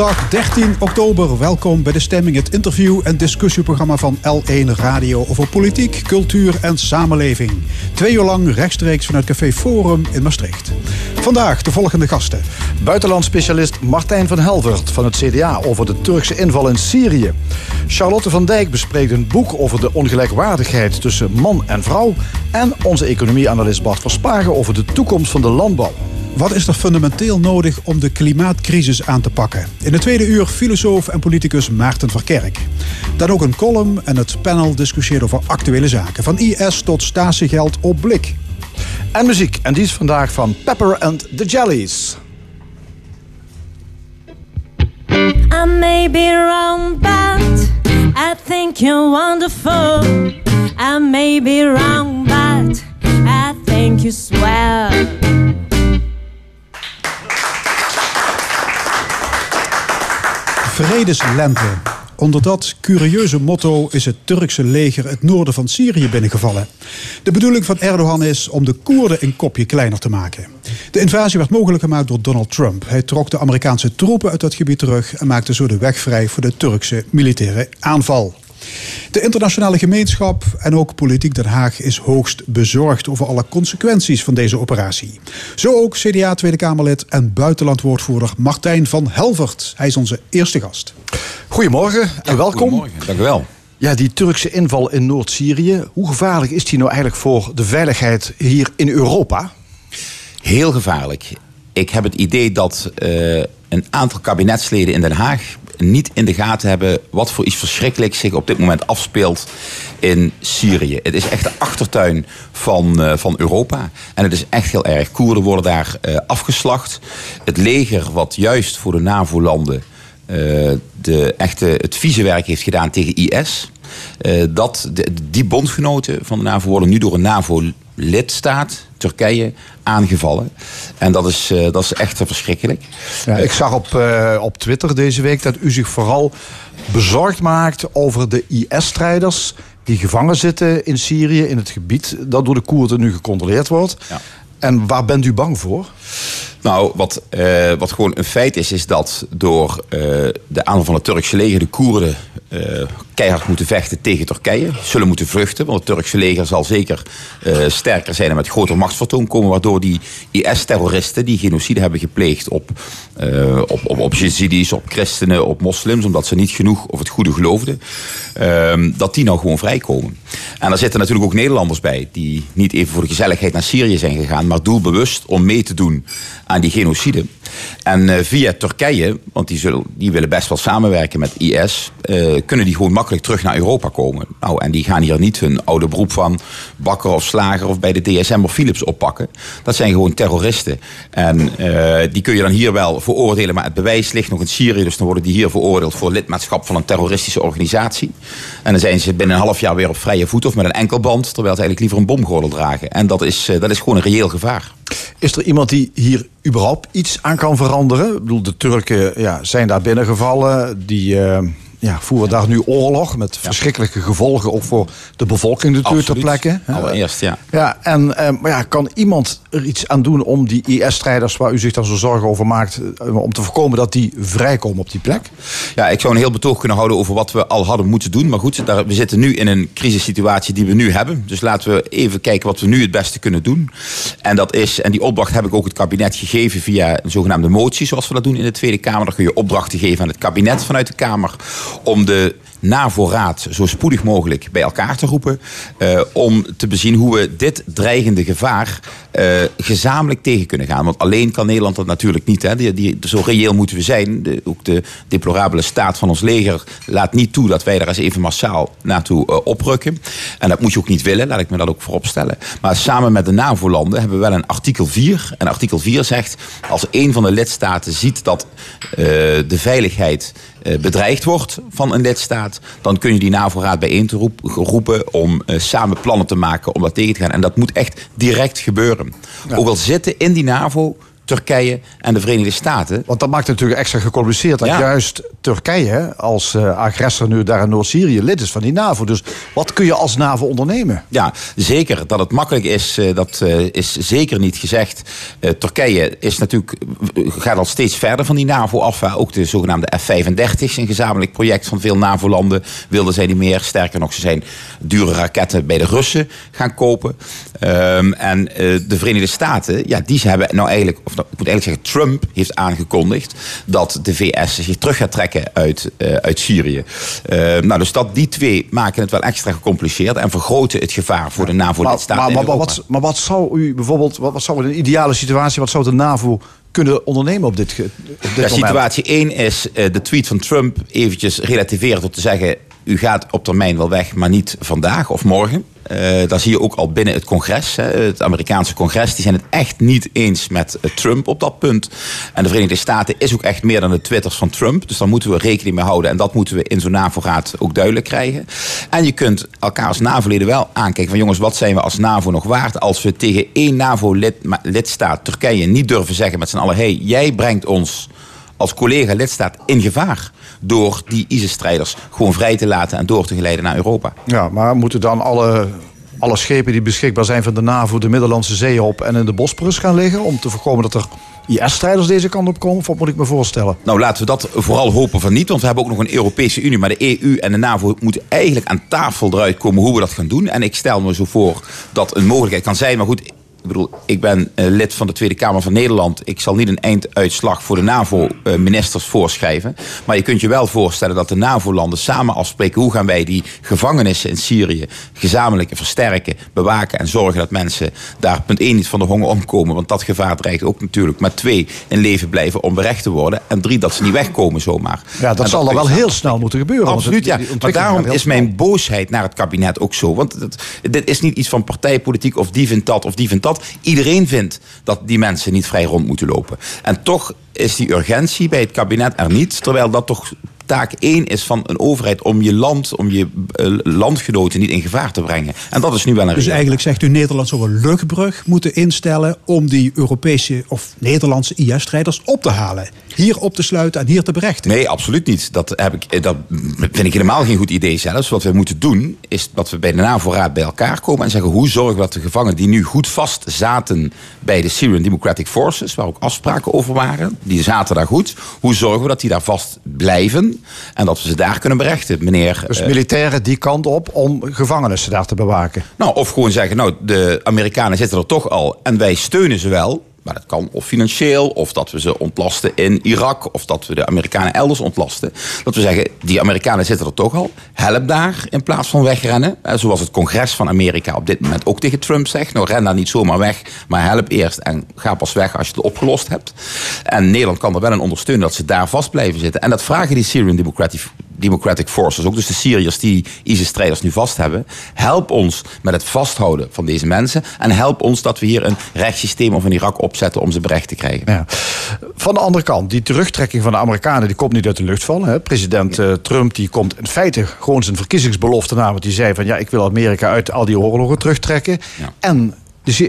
Zondag 13 oktober. Welkom bij de Stemming, het interview- en discussieprogramma van L1 Radio over politiek, cultuur en samenleving. Twee uur lang rechtstreeks vanuit Café Forum in Maastricht. Vandaag de volgende gasten. Buitenlandspecialist Martijn van Helvert van het CDA over de Turkse inval in Syrië. Charlotte van Dijk bespreekt een boek over de ongelijkwaardigheid tussen man en vrouw. En onze economieanalist Bart Verspagen over de toekomst van de landbouw. Wat is er fundamenteel nodig om de klimaatcrisis aan te pakken? In het tweede uur filosoof en politicus Maarten Verkerk. Dan ook een column en het panel discussieert over actuele zaken. Van IS tot statiegeld op blik. En muziek, en die is vandaag van Pepper and the Jellies. I may be wrong, but I think you're wonderful. I may be wrong, but I think you swell. Vredeslente. Onder dat curieuze motto is het Turkse leger het noorden van Syrië binnengevallen. De bedoeling van Erdogan is om de Koerden een kopje kleiner te maken. De invasie werd mogelijk gemaakt door Donald Trump. Hij trok de Amerikaanse troepen uit dat gebied terug en maakte zo de weg vrij voor de Turkse militaire aanval. De internationale gemeenschap en ook politiek Den Haag is hoogst bezorgd over alle consequenties van deze operatie. Zo ook CDA Tweede Kamerlid en buitenlandwoordvoerder Martijn van Helvert. Hij is onze eerste gast. Goedemorgen en welkom. Goedemorgen, dank u wel. Ja, die Turkse inval in Noord-Syrië. Hoe gevaarlijk is die nou eigenlijk voor de veiligheid hier in Europa? Heel gevaarlijk. Ik heb het idee dat uh, een aantal kabinetsleden in Den Haag niet in de gaten hebben wat voor iets verschrikkelijks zich op dit moment afspeelt in Syrië. Het is echt de achtertuin van, uh, van Europa. En het is echt heel erg. Koerden worden daar uh, afgeslacht. Het leger, wat juist voor de NAVO-landen uh, de echte, het vieze werk heeft gedaan tegen IS. dat, die bondgenoten van de NAVO worden nu door een NAVO-lidstaat, Turkije, aangevallen. En dat is, uh, dat is echt verschrikkelijk. Ja, ik zag op, uh, op Twitter deze week dat u zich vooral bezorgd maakt over de IS-strijders die gevangen zitten in Syrië, in het gebied dat door de Koerden nu gecontroleerd wordt. Ja. En waar bent u bang voor? Nou, wat, uh, wat gewoon een feit is, is dat door uh, de aanval van het Turkse leger de Koerden uh, keihard moeten vechten tegen Turkije. Zullen moeten vluchten, want het Turkse leger zal zeker sterker zijn en met groter machtsvertoon komen. Waardoor die IS-terroristen die genocide hebben gepleegd op, op, op, op Jezidis, op christenen, op moslims, omdat ze niet genoeg of het goede geloofden, ehm, dat die nou gewoon vrijkomen. En daar zitten natuurlijk ook Nederlanders bij, die niet even voor de gezelligheid naar Syrië zijn gegaan, maar doelbewust om mee te doen aan die genocide. En uh, via Turkije, want die, zullen, die willen best wel samenwerken met IS, uh, kunnen die gewoon makkelijk terug naar Europa komen. Nou, en die gaan hier niet hun oude beroep van bakker of slager of bij de DSM of Philips oppakken. Dat zijn gewoon terroristen. En uh, die kun je dan hier wel veroordelen, maar het bewijs ligt nog in Syrië. Dus dan worden die hier veroordeeld voor lidmaatschap van een terroristische organisatie. En dan zijn ze binnen een half jaar weer op vrije voet of met een enkelband, terwijl ze eigenlijk liever een bomgordel dragen. En dat is, dat is gewoon een reëel gevaar. Is er iemand die hier überhaupt iets aan kan veranderen? Ik bedoel, de Turken ja, zijn daar binnengevallen. Die uh, ja, voeren daar nu oorlog met verschrikkelijke gevolgen ook voor de bevolking natuurlijk ter plekke. Allereerst, ja. ja en uh, maar ja, kan iemand er iets aan doen om die IS-strijders waar u zich dan zo zorgen over maakt, uh, om te voorkomen dat die vrijkomen op die plek? Ja, ik zou een heel betoog kunnen houden over wat we al hadden moeten doen. Maar goed, daar, we zitten nu in een crisissituatie die we nu hebben. Dus laten we even kijken wat we nu het beste kunnen doen. En dat is, en die opdracht heb ik ook het kabinet gegeven via een zogenaamde motie, zoals we dat doen in de Tweede Kamer. Dan kun je opdrachten geven aan het kabinet vanuit de Kamer om de NAVO-raad zo spoedig mogelijk bij elkaar te roepen. Uh, om te bezien hoe we dit dreigende gevaar uh, gezamenlijk tegen kunnen gaan. Want alleen kan Nederland dat natuurlijk niet. Hè. Die, die, zo reëel moeten we zijn. De, ook de deplorabele staat van ons leger laat niet toe dat wij daar eens even massaal naartoe uh, oprukken. En dat moet je ook niet willen, laat ik me dat ook voorop stellen. Maar samen met de NAVO-landen hebben we wel een artikel 4. En artikel 4 zegt, als een van de lidstaten ziet dat de veiligheid bedreigd wordt van een lidstaat, dan kun je die NAVO-raad bijeen te roep, roepen om uh, samen plannen te maken om dat tegen te gaan. En dat moet echt direct gebeuren. Ja. Ook al zitten in die NAVO Turkije en de Verenigde Staten. Want dat maakt het natuurlijk extra gecompliceerd dat Ja. juist Turkije als eh, agressor nu daar in Noord-Syrië lid is van die NAVO. Dus wat kun je als NAVO ondernemen? Ja, zeker. Dat het makkelijk is, eh, dat eh, is zeker niet gezegd. Turkije is natuurlijk, gaat al steeds verder van die NAVO af. hè. Ook de zogenaamde F-35, een gezamenlijk project van veel NAVO-landen, wilden zij niet meer. Sterker nog, ze zijn dure raketten bij de Russen gaan kopen. Ehm, en de Verenigde Staten, ja, die hebben nou eigenlijk, of ik moet eigenlijk zeggen, Trump heeft aangekondigd dat de VS zich terug gaat trekken uit, eh, uit Syrië. Ehm, nou, dus dat die twee maken het wel extra gecompliceerd en vergroten het gevaar voor de NAVO-lidstaten. maar, maar, wat, maar wat zou u bijvoorbeeld, wat, wat zou in een ideale situatie, wat zou de NAVO kunnen ondernemen op dit, op dit Ja, moment? situatie 1 is eh, de tweet van Trump eventjes relativeren door te zeggen... u gaat op termijn wel weg, maar niet vandaag of morgen. Daar zie je ook al binnen het congres, hè, het Amerikaanse congres... die zijn het echt niet eens met eh, Trump op dat punt. En de Verenigde Staten is ook echt meer dan de twitters van Trump. Dus daar moeten we rekening mee houden. En dat moeten we in zo'n NAVO-raad ook duidelijk krijgen. En je kunt elkaar als NAVO-leden wel aankijken van... jongens, wat zijn we als NAVO nog waard... als we tegen één NAVO-lidstaat, Turkije, niet durven zeggen met z'n allen... hé, hey, jij brengt ons als collega-lidstaat in gevaar... door die ISIS-strijders gewoon vrij te laten en door te geleiden naar Europa. Ja, maar moeten dan alle, alle schepen die beschikbaar zijn van de NAVO de Middellandse Zee op en in de Bosporus gaan liggen om te voorkomen dat er IS-strijders deze kant op komen? Of wat moet ik me voorstellen? Nou, laten we dat vooral hopen van niet. Want we hebben ook nog een Europese Unie. Maar de EU en de NAVO moeten eigenlijk aan tafel eruit komen hoe we dat gaan doen. En ik stel me zo voor dat een mogelijkheid kan zijn. Maar goed, ik bedoel, ik ben eh, lid van de Tweede Kamer van Nederland. Ik zal niet een einduitslag voor de NAVO-ministers voorschrijven. Maar je kunt je wel voorstellen dat de NAVO-landen samen afspreken... hoe gaan wij die gevangenissen in Syrië gezamenlijk versterken, bewaken... en zorgen dat mensen daar punt 1 niet van de honger omkomen. Want dat gevaar dreigt ook natuurlijk. Maar twee, in leven blijven om berecht te worden. En drie, dat ze niet wegkomen zomaar. Ja, dat zal dan wel heel snel moeten gebeuren. Absoluut, ja. Maar daarom is mijn boosheid naar het kabinet ook zo. Want dit is niet iets van partijpolitiek of die vindt dat of die vindt dat. Iedereen vindt dat die mensen niet vrij rond moeten lopen. En toch is die urgentie bij het kabinet er niet. Terwijl dat toch taak één is van een overheid om je land, om je eh, landgenoten niet in gevaar te brengen. En dat is nu wel een Dus eigenlijk zegt u Nederland zou een luchtbrug moeten instellen om die Europese of Nederlandse IS-strijders op te halen. Hier op te sluiten en hier te berechten. Nee, absoluut niet. Dat, heb ik, eh, dat vind ik helemaal geen goed idee zelfs. Wat we moeten doen, is dat we bij de NAVO-raad bij elkaar komen en zeggen... hoe zorgen we dat de gevangenen die nu goed vast zaten bij de Syrian Democratic Forces... waar ook afspraken over waren, die zaten daar goed... hoe zorgen we dat die daar vast blijven en dat we ze daar kunnen berechten, meneer... Dus eh, militairen die kant op om gevangenissen daar te bewaken. nou, of gewoon zeggen, nou, de Amerikanen zitten er toch al en wij steunen ze wel. Maar dat kan of financieel, of dat we ze ontlasten in Irak, of dat we de Amerikanen elders ontlasten. Dat we zeggen, die Amerikanen zitten er toch al. Help daar in plaats van wegrennen. Eh, Zoals het congres van Amerika op dit moment ook tegen Trump zegt. Nou, ren daar niet zomaar weg, maar help eerst en ga pas weg als je het opgelost hebt. En Nederland kan er wel in ondersteunen dat ze daar vast blijven zitten. En dat vragen die Syrian Democratic Democratic Forces, ook dus de Syriërs die ISIS-strijders nu vast hebben. Help ons met het vasthouden van deze mensen. En help ons dat we hier een rechtssysteem of in Irak opzetten om ze berecht te krijgen. Ja. Van de andere kant, die terugtrekking van de Amerikanen die komt niet uit de lucht vallen. Hè. President eh, Trump die komt in feite gewoon zijn verkiezingsbelofte na. Want die zei van ja, ik wil Amerika uit al die oorlogen terugtrekken. Ja. En,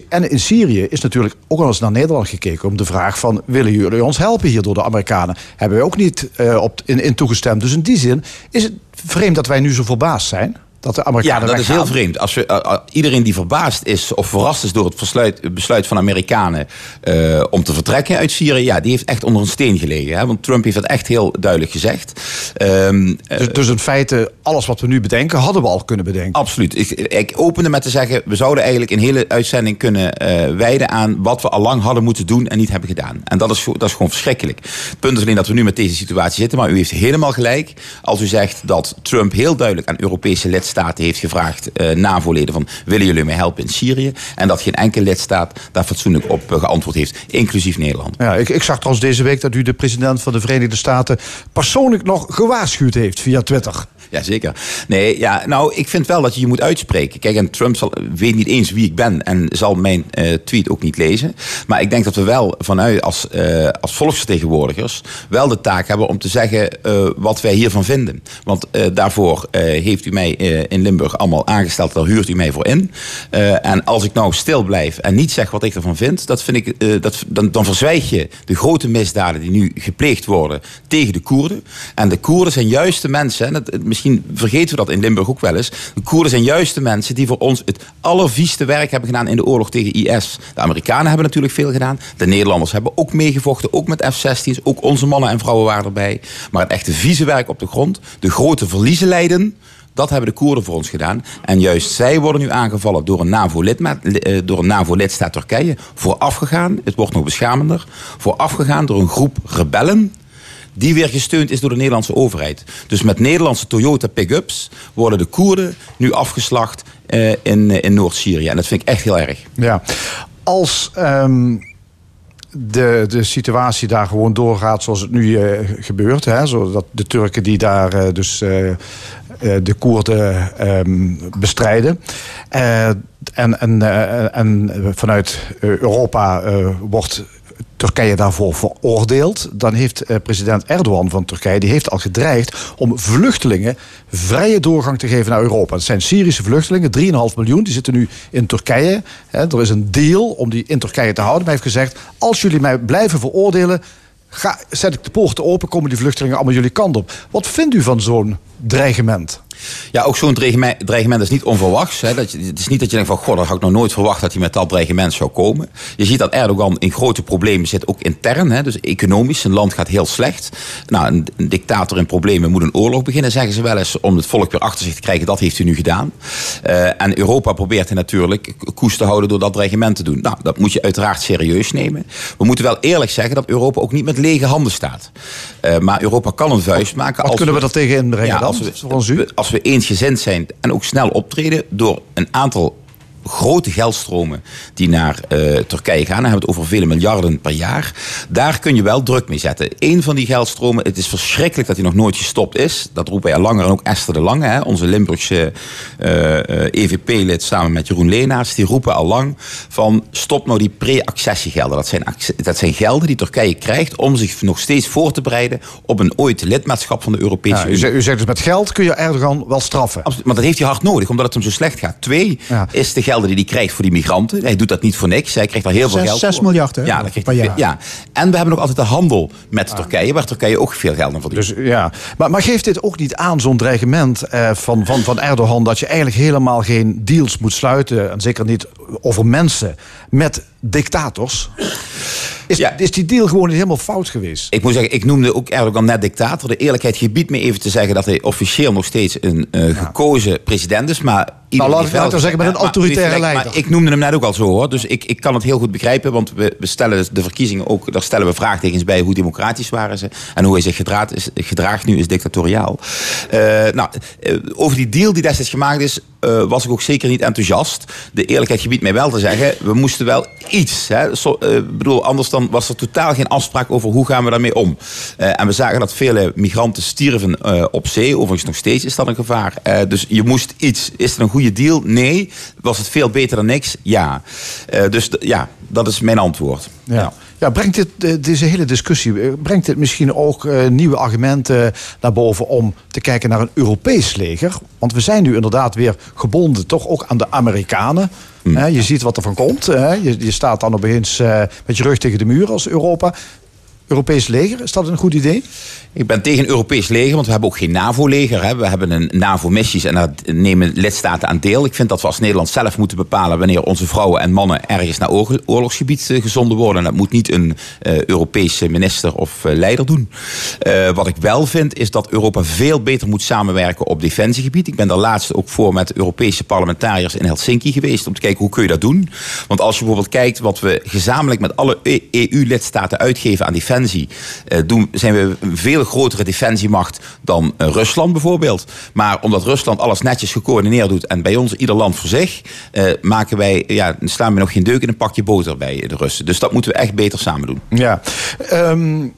en in Syrië is natuurlijk ook al eens naar Nederland gekeken om de vraag van willen jullie ons helpen hier door de Amerikanen? Hebben wij ook niet eh, op, in, in toegestemd. Dus in die zin is het vreemd dat wij nu zo verbaasd zijn. Dat de Ja, Amerikanen dat is heel vreemd. Als we, eh, eh, iedereen die verbaasd is of verrast is door het besluit, besluit van Amerikanen eh, om te vertrekken uit Syrië, ja, die heeft echt onder een steen gelegen. Hè? Want Trump heeft dat echt heel duidelijk gezegd. Ehm, eh, Dus, dus in feite, alles wat we nu bedenken, hadden we al kunnen bedenken. Absoluut. Ik, ik opende met te zeggen, we zouden eigenlijk een hele uitzending kunnen wijden aan wat we al lang hadden moeten doen en niet hebben gedaan. En dat is, dat is gewoon verschrikkelijk. Het punt is alleen dat we nu met deze situatie zitten, maar u heeft helemaal gelijk als u zegt dat Trump heel duidelijk aan Europese lidstaten heeft gevraagd, eh, NAVO-leden, van willen jullie mij helpen in Syrië? En dat geen enkele lidstaat daar fatsoenlijk op eh, geantwoord heeft, inclusief Nederland. Ja, ik, ik zag trouwens deze week dat u de president van de Verenigde Staten persoonlijk nog gewaarschuwd heeft via Twitter. Ja, zeker. Nee, ja, nou, ik vind wel dat je je moet uitspreken. Kijk, en Trump zal, weet niet eens wie ik ben en zal mijn uh, tweet ook niet lezen. Maar ik denk dat we wel vanuit als, uh, als volksvertegenwoordigers wel de taak hebben om te zeggen uh, wat wij hiervan vinden. Want daarvoor heeft u mij in Limburg allemaal aangesteld, daar huurt u mij voor in. en als ik nou stil blijf en niet zeg wat ik ervan vind, dat vind ik, dat, dan, dan verzwijg je de grote misdaden die nu gepleegd worden tegen de Koerden. En de Koerden zijn juist de mensen, en misschien vergeten we dat in Limburg ook wel eens. De Koerden zijn juist de mensen die voor ons het allervieste werk hebben gedaan in de oorlog tegen IS. De Amerikanen hebben natuurlijk veel gedaan. De Nederlanders hebben ook meegevochten, ook met F-16's. Ook onze mannen en vrouwen waren erbij. Maar het echte vieze werk op de grond, de grote verliezen leiden. Dat hebben de Koerden voor ons gedaan. En juist zij worden nu aangevallen door een NAVO-lidstaat NAVO Turkije. Voorafgegaan, het wordt nog beschamender, voorafgegaan door een groep rebellen die weer gesteund is door de Nederlandse overheid. Dus met Nederlandse Toyota pick-ups worden de Koerden nu afgeslacht uh, in, in Noord-Syrië. En dat vind ik echt heel erg. Ja, als um, de, de situatie daar gewoon doorgaat zoals het nu uh, gebeurt, hè, zodat de Turken die daar dus de Koerden um, bestrijden. en, en, en vanuit Europa wordt Turkije daarvoor veroordeeld, dan heeft eh, president Erdogan van Turkije die heeft al gedreigd om vluchtelingen vrije doorgang te geven naar Europa. Dat zijn Syrische vluchtelingen, 3,5 miljoen, die zitten nu in Turkije. er is een deal om die in Turkije te houden. Maar hij heeft gezegd: als jullie mij blijven veroordelen, ga, zet ik de poorten open, komen die vluchtelingen allemaal jullie kant op. Wat vindt u van zo'n dreigement? Ja, ook zo'n dreigement is niet onverwachts. Hè. Dat je, het is niet dat je denkt van, god, dat had ik nog nooit verwacht dat hij met dat dreigement zou komen. Je ziet dat Erdogan in grote problemen zit, ook intern. Hè. Dus economisch, zijn land gaat heel slecht. Nou, een, een, dictator in problemen moet een oorlog beginnen, zeggen ze wel eens, om het volk weer achter zich te krijgen. Dat heeft hij nu gedaan. Uh, en Europa probeert hij natuurlijk koers te houden door dat dreigement te doen. Nou, dat moet je uiteraard serieus nemen. We moeten wel eerlijk zeggen dat Europa ook niet met lege handen staat. Uh, maar Europa kan een vuist maken. Wat als kunnen we, we dat tegen inbrengen ja, dan, als we, u? Als we eensgezind zijn en ook snel optreden door een aantal grote geldstromen die naar uh, Turkije gaan. Dan hebben we het over vele miljarden per jaar. Daar kun je wel druk mee zetten. Eén van die geldstromen, het is verschrikkelijk dat hij nog nooit gestopt is. Dat roepen wij al langer en ook Esther de Lange, hè, onze Limburgse uh, uh, EVP-lid samen met Jeroen Leenaars. Die roepen al lang van stop nou die pre-accessiegelden. Dat zijn, dat zijn gelden die Turkije krijgt om zich nog steeds voor te bereiden op een ooit lidmaatschap van de Europese ja, Unie. U zegt dus met geld kun je Erdogan wel straffen. Absoluut, maar dat heeft hij hard nodig, omdat het hem zo slecht gaat. Twee, ja. is de gelden die hij krijgt voor die migranten. Hij doet dat niet voor niks. Hij krijgt daar heel veel geld 6 miljard hè? Ja, dat krijgt hij, ja. En we hebben nog altijd de handel met ah. Turkije, waar Turkije ook veel geld aan verdient. Dus, ja. maar, maar geeft dit ook niet aan, zo'n dreigement eh, van, van, van Erdogan, dat je eigenlijk helemaal geen deals moet sluiten, en zeker niet over mensen, met dictators? Is, ja. is die deal gewoon niet helemaal fout geweest? Ik moet zeggen, ik noemde ook Erdogan net dictator. De eerlijkheid gebiedt me even te zeggen dat hij officieel nog steeds een uh, gekozen president is. Maar nou, laat ik nou zeggen met een autoritaire leider. Maar ik noemde hem net ook al zo hoor. Dus ik, ik kan het heel goed begrijpen. Want we, we stellen de verkiezingen ook, daar stellen we vraagtekens bij hoe democratisch waren ze. En hoe hij zich gedraagt, is, gedraagt nu is dictatoriaal. Uh, nou, uh, over die deal die destijds gemaakt is, uh, was ik ook zeker niet enthousiast. De eerlijkheid gebiedt mij wel te zeggen, we moesten wel iets. Hè. So, bedoel, anders dan was er totaal geen afspraak over hoe gaan we daarmee om. en we zagen dat vele migranten stierven op zee. Overigens nog steeds is dat een gevaar. dus je moest iets. Is er een goede goede deal? Nee. Was het veel beter dan niks? Ja. Uh, dus ja, dat is mijn antwoord. Ja. ja. brengt dit, eh, deze hele discussie, eh, brengt dit misschien ook uh, nieuwe argumenten naar boven om te kijken naar een Europees leger? Want we zijn nu inderdaad weer gebonden toch ook aan de Amerikanen. Mm. je ziet wat er van komt. Je, je, staat dan opeens uh, met je rug tegen de muur als Europa. Europees leger, is dat een goed idee? Ik ben tegen Europees leger, want we hebben ook geen NAVO-leger. We hebben een NAVO-missies en daar nemen lidstaten aan deel. Ik vind dat we als Nederland zelf moeten bepalen wanneer onze vrouwen en mannen ergens naar oorlogsgebied eh, gezonden worden. En dat moet niet een uh, Europese minister of uh, leider doen. Wat ik wel vind, is dat Europa veel beter moet samenwerken op defensiegebied. Ik ben daar laatst ook voor met Europese parlementariërs in Helsinki geweest om te kijken hoe kun je dat doen. Want als je bijvoorbeeld kijkt wat we gezamenlijk met alle EU-lidstaten uitgeven aan defensie, doen, zijn we veel veel grotere defensiemacht dan uh, Rusland bijvoorbeeld. Maar omdat Rusland alles netjes gecoördineerd doet en bij ons ieder land voor zich, uh, maken wij, ja, slaan we nog geen deuk in een pakje boter bij de Russen. Dus dat moeten we echt beter samen doen. Ja. Um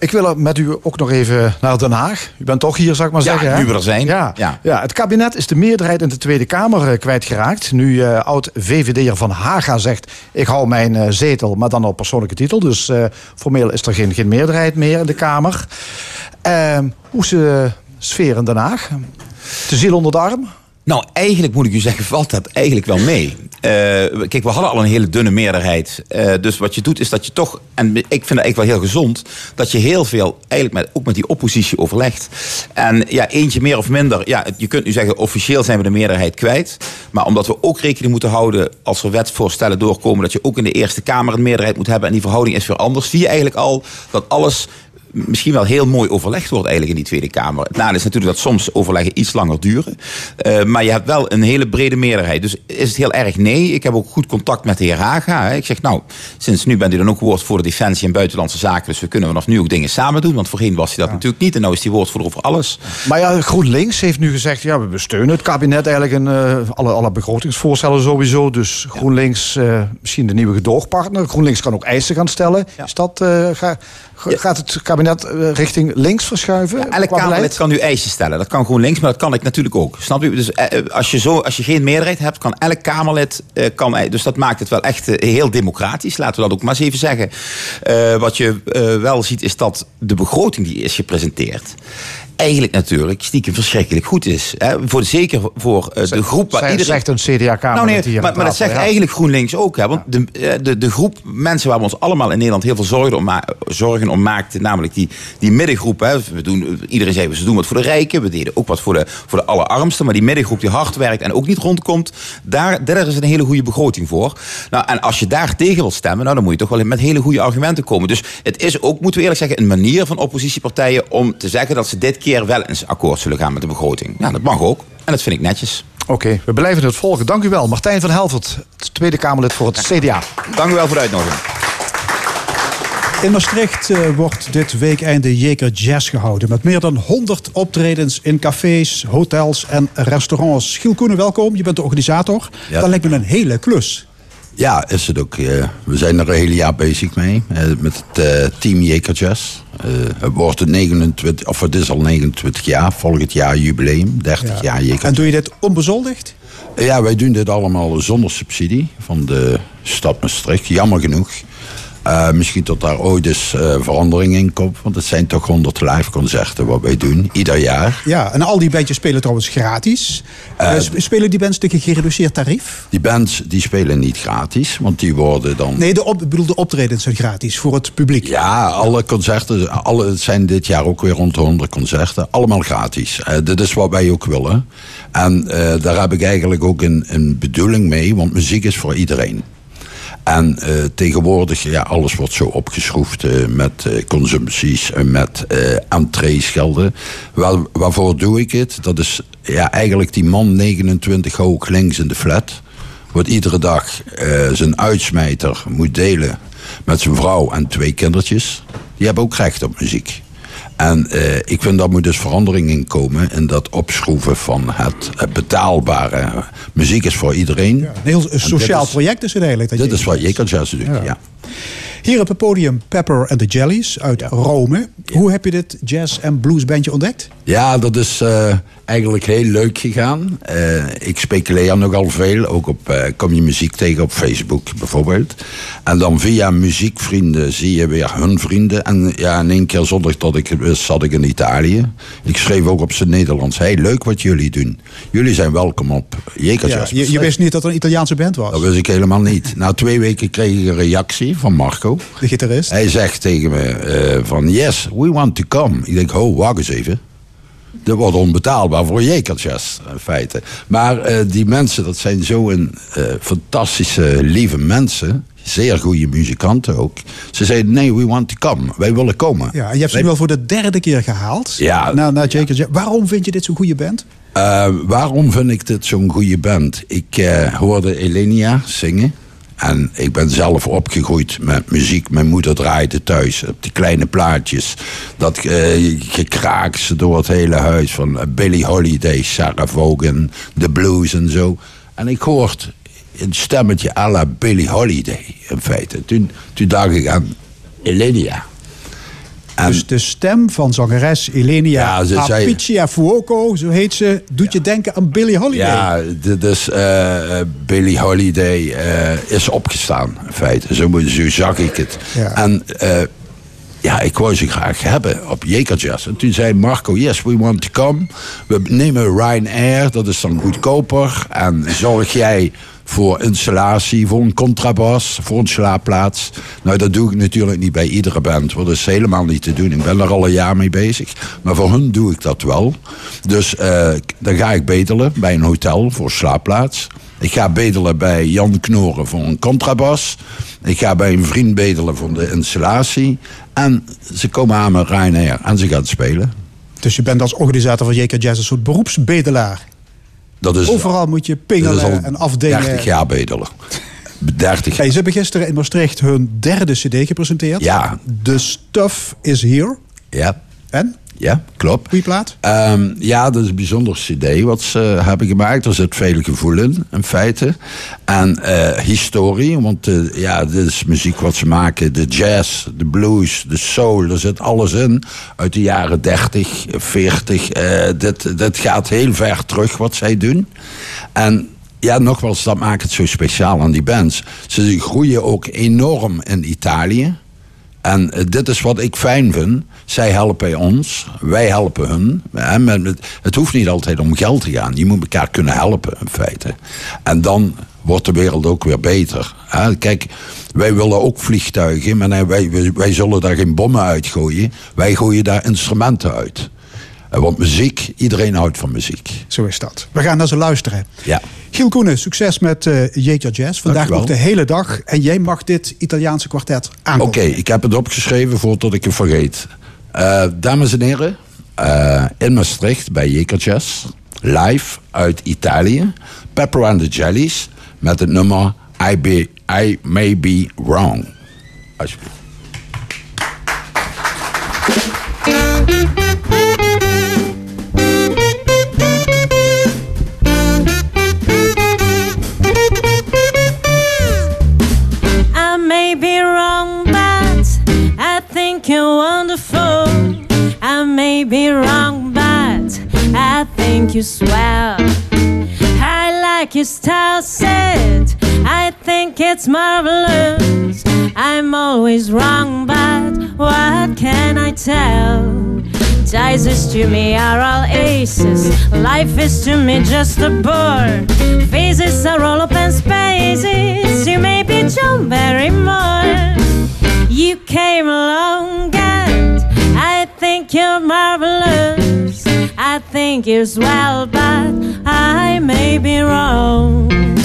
Ik wil met u ook nog even naar Den Haag. U bent toch hier, zou ik maar Ja, zeggen. nu we er zijn. Ja. Ja. Ja. het kabinet is de meerderheid in de Tweede Kamer eh, kwijtgeraakt. Nu eh, oud-VVD'er Van Haga zegt... ik hou mijn eh, zetel, maar dan op persoonlijke titel. Dus formeel is er geen, geen meerderheid meer in de Kamer. Eh, hoe is de sfeer in Den Haag? De ziel onder de arm? Nou, eigenlijk moet ik u zeggen, valt dat eigenlijk wel mee. Eh, kijk, we hadden al een hele dunne meerderheid. Eh, dus wat je doet is dat je toch, en ik vind het eigenlijk wel heel gezond, dat je heel veel eigenlijk met, ook met die oppositie overlegt. En ja, eentje meer of minder, ja, je kunt nu zeggen, officieel zijn we de meerderheid kwijt. Maar omdat we ook rekening moeten houden, als er wetsvoorstellen doorkomen, dat je ook in de Eerste Kamer een meerderheid moet hebben en die verhouding is weer anders, zie je eigenlijk al dat alles misschien wel heel mooi overlegd wordt eigenlijk in die Tweede Kamer. Het nadeel is natuurlijk dat soms overleggen iets langer duren. Eh, maar je hebt wel een hele brede meerderheid. Dus is het heel erg nee. Ik heb ook goed contact met de heer Haga. Hè. Ik zeg nou, sinds nu bent u dan ook woordvoerder Defensie en Buitenlandse Zaken. Dus we kunnen vanaf nu ook dingen samen doen. Want voorheen was hij dat natuurlijk niet. En nu is hij woordvoerder over alles. Maar ja, GroenLinks heeft nu gezegd... ja, we steunen het kabinet eigenlijk in eh, alle, alle begrotingsvoorstellen sowieso. Dus GroenLinks eh, misschien de nieuwe gedoogpartner. GroenLinks kan ook eisen gaan stellen. Is dat, ga- ga- gaat het kabinet eh, richting links verschuiven? Elk Kamerlid kan nu eisen stellen. Dat kan gewoon links, maar dat kan ik natuurlijk ook. Snap je? Dus eh, als je, zo, als je geen meerderheid hebt, kan elk Kamerlid. eh, kan, eh, dus dat maakt het wel echt eh, heel democratisch. Laten we dat ook maar eens even zeggen. Eh, wat je eh, wel ziet, is dat de begroting die is gepresenteerd. Eigenlijk natuurlijk stiekem verschrikkelijk goed is. Hè? Voor, zeker voor eh, de groep waar Zij- iedereen. Zegt een CDA-kamer. Nou nee, maar, maar dat zegt eigenlijk GroenLinks ook. Hè? Want de, eh, de, de groep mensen waar we ons allemaal in Nederland heel veel zorgen om, zorgen om maakten, namelijk die, die middengroep. Hè? We doen, iedereen zei, we doen wat voor de rijken, we deden ook wat voor de, voor de allerarmsten. Maar die middengroep die hard werkt en ook niet rondkomt, daar, daar is een hele goede begroting voor. Nou, en als je daar tegen wilt stemmen, nou, dan moet je toch wel met hele goede argumenten komen. Dus het is ook, moeten we eerlijk zeggen, een manier van oppositiepartijen om te zeggen dat ze dit keer wel eens akkoord zullen gaan met de begroting. Nou, dat mag ook. En dat vind ik netjes. Oké, we blijven het volgen. Dank u wel. Martijn van Helvert, Tweede Kamerlid voor het CDA. Dank u wel voor de uitnodiging. In Maastricht eh, wordt dit weekeinde Jeker Jazz gehouden. Met meer dan 100 optredens in cafés, hotels en restaurants. Giel Koenen, welkom. Je bent de organisator. Ja. Dat lijkt me een hele klus. Ja, is het ook. eh, we zijn er een hele jaar bezig mee. eh, met het eh, team Jeker Jazz. Eh, het wordt het 29, of het is al 29 jaar. Volgend jaar jubileum. 30 jaar Jeker En doe je dit onbezoldigd? Ja, wij doen dit allemaal zonder subsidie van de stad Maastricht. Jammer genoeg. Eh, misschien dat daar ooit eens eh, verandering in komt. Want het zijn toch 100 live concerten wat wij doen. Ieder jaar. Ja, en al die bandjes spelen trouwens gratis. Eh, sp- spelen die bands tegen gereduceerd tarief? Die bands die spelen niet gratis. Want die worden dan... Nee, de, op, ik bedoel, de optredens zijn gratis voor het publiek. Ja, alle concerten, alle, het zijn dit jaar ook weer rond de 100 concerten. Allemaal gratis. Dit is wat wij ook willen. En daar heb ik eigenlijk ook een, een bedoeling mee, want muziek is voor iedereen. En eh, tegenwoordig, ja, alles wordt zo opgeschroefd eh, met eh, consumpties en met entreeschelden. Wel, waarvoor doe ik het? Dat is ja, eigenlijk die man 29 hoog links in de flat. Wat iedere dag zijn uitsmijter moet delen met zijn vrouw en twee kindertjes. Die hebben ook recht op muziek. En eh, ik vind dat moet dus verandering in komen in dat opschroeven van het eh, betaalbare. Muziek is voor iedereen. Een heel sociaal is- project is het eigenlijk. Dat Dit je- is wat Jeker Jazz doet, ja. Hier op het podium Pepper and the Jellies uit Rome. Hoe heb je dit jazz- en bluesbandje ontdekt? Ja, dat is eh, eigenlijk heel leuk gegaan. Eh, ik speculeer nogal veel. Ook op, eh, kom je muziek tegen op Facebook bijvoorbeeld. En dan via muziekvrienden zie je weer hun vrienden. En ja, in één keer zonder dat ik het wist, zat ik in Italië. Ik schreef ook op zijn Nederlands. Hey, leuk wat jullie doen. Jullie zijn welkom op Ja, je, je wist niet dat er een Italiaanse band was. Dat wist ik helemaal niet. Na twee weken kreeg ik een reactie van Marco. De gitarist. Hij zegt tegen me eh, van yes, we want to come. Ik denk, ho, wacht eens even. Dat wordt onbetaalbaar voor jekertjes, in feite. Maar eh, die mensen, dat zijn zo'n eh fantastische, lieve mensen. Zeer goede muzikanten ook. Ze zeiden, nee, we want to come. Wij willen komen. Ja, en je hebt ze nu al voor de derde keer gehaald. Ja. Jazz. Waarom vind je dit zo'n goede band? Eh, waarom vind ik dit zo'n goede band? Ik hoorde Elenia zingen. En ik ben zelf opgegroeid met muziek. Mijn moeder draaide thuis op die kleine plaatjes. Dat eh, gekraak door het hele huis van eh, Billie Holiday, Sarah Vaughan, de blues en zo. En ik hoorde een stemmetje à la Billie Holiday in feite. Toen, toen dacht ik aan Elenia. En- Dus de stem van zangeres Elenia Ja, Apiccia Fuoco, zo heet ze, doet je denken aan Billie Holiday. Ja, eh, eh, Billie Holiday eh, is opgestaan, in feite. Zo, zo zag ik het. Ja. En ja, ik wou ze graag hebben op Jazz. En toen zei Marco, yes, we want to come. We nemen Ryanair, dat is dan goedkoper. En zorg jij voor installatie, voor een contrabas, voor een slaapplaats. Nou, dat doe ik natuurlijk niet bij iedere band, dat is helemaal niet te doen. Ik ben er al een jaar mee bezig. Maar voor hun doe ik dat wel. Dus eh, dan ga ik bedelen bij een hotel voor slaapplaats. Ik ga bedelen bij Jan Knoren voor een contrabas. Ik ga bij een vriend bedelen voor de installatie. En ze komen aan met Ryanair en ze gaan spelen. Dus je bent als organisator van JK Jazz een soort beroepsbedelaar. Dat is, Overal moet je pingelen en afdingen. 30 jaar bedelen. 30 Hey, ze hebben gisteren in Maastricht hun derde cd gepresenteerd. Ja. The Stuff is Here. Ja, En? Ja, klopt. Goeie plaat? Ehm, ja, dat is een bijzonder cd wat ze hebben gemaakt. Er zit veel gevoel in, in feite. En eh, historie, want eh, ja, dit is muziek wat ze maken. De jazz, de blues, de soul, er zit alles in. Uit de jaren 30, 40. eh, dit, dit gaat heel ver terug wat zij doen. En ja, nogmaals, dat maakt het zo speciaal aan die bands. Ze groeien ook enorm in Italië. En dit is wat ik fijn vind. Zij helpen ons, wij helpen hun. Het hoeft niet altijd om geld te gaan. Je moet elkaar kunnen helpen, in feite. En dan wordt de wereld ook weer beter. Kijk, wij willen ook vliegtuigen, maar wij, wij, wij zullen daar geen bommen uitgooien. Wij gooien daar instrumenten uit. Eh, Want muziek, iedereen houdt van muziek. Zo is dat. We gaan naar ze luisteren. Ja. Giel Koenen, succes met JK Jazz. Vandaag nog de hele dag. En jij mag dit Italiaanse kwartet Oké, aankondigen. ik heb het opgeschreven voordat ik het vergeet. Eh, dames en heren, eh, in Maastricht bij Jekertjes, live uit Italië, Pepper and the Jellies met het nummer I, be, I May Be Wrong. It's marvelous. I'm always wrong, but what can I tell? Dices to me are all aces. Life is to me just a bore. Faces are all open spaces. You may be John Barrymore. You came along and I think you're marvelous. I think you're swell, but I may be wrong.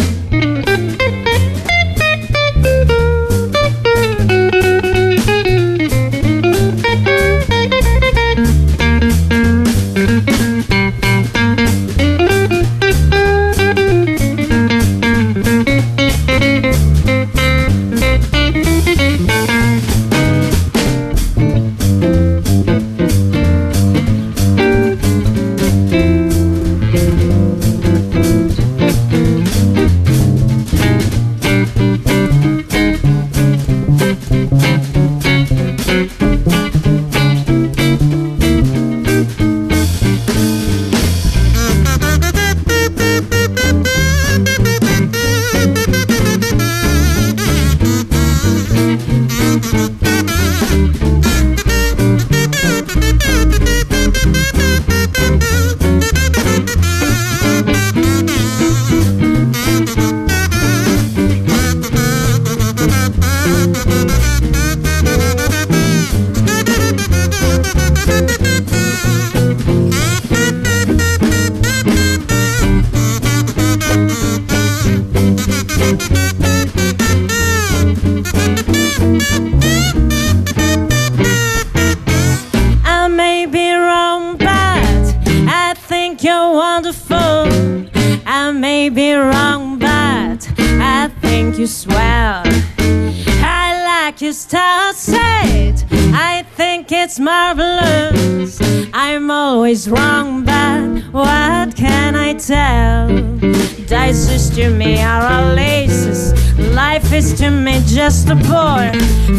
To me are all laces. Life is to me just a bore.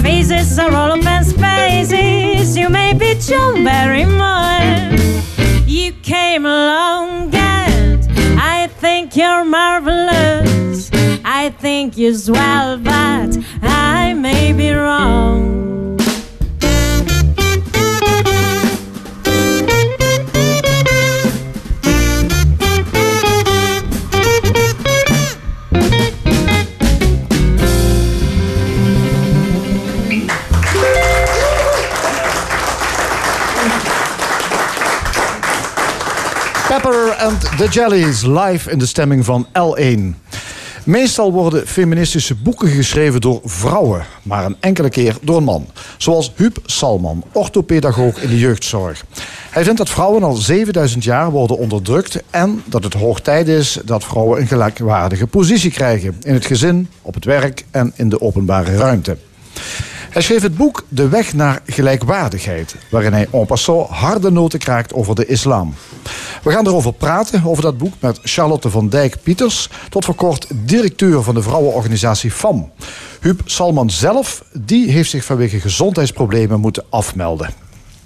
Faces are all open spaces. You may be John Barrymore. You came along and I think you're marvelous. I think you're swell, but I may be wrong. And the Jellies, live in de stemming van L1. Meestal worden feministische boeken geschreven door vrouwen, maar een enkele keer door een man. Zoals Huub Salman, orthopedagoog in de jeugdzorg. Hij vindt dat vrouwen al 7000 jaar worden onderdrukt en dat het hoog tijd is dat vrouwen een gelijkwaardige positie krijgen in het gezin, op het werk en in de openbare ruimte. Hij schreef het boek De Weg naar Gelijkwaardigheid, waarin hij en passant harde noten kraakt over de islam. We gaan erover praten, over dat boek, met Charlotte van Dijk-Pieters, tot voor kort directeur van de vrouwenorganisatie FAM. Huub Salman zelf, die heeft zich vanwege gezondheidsproblemen moeten afmelden.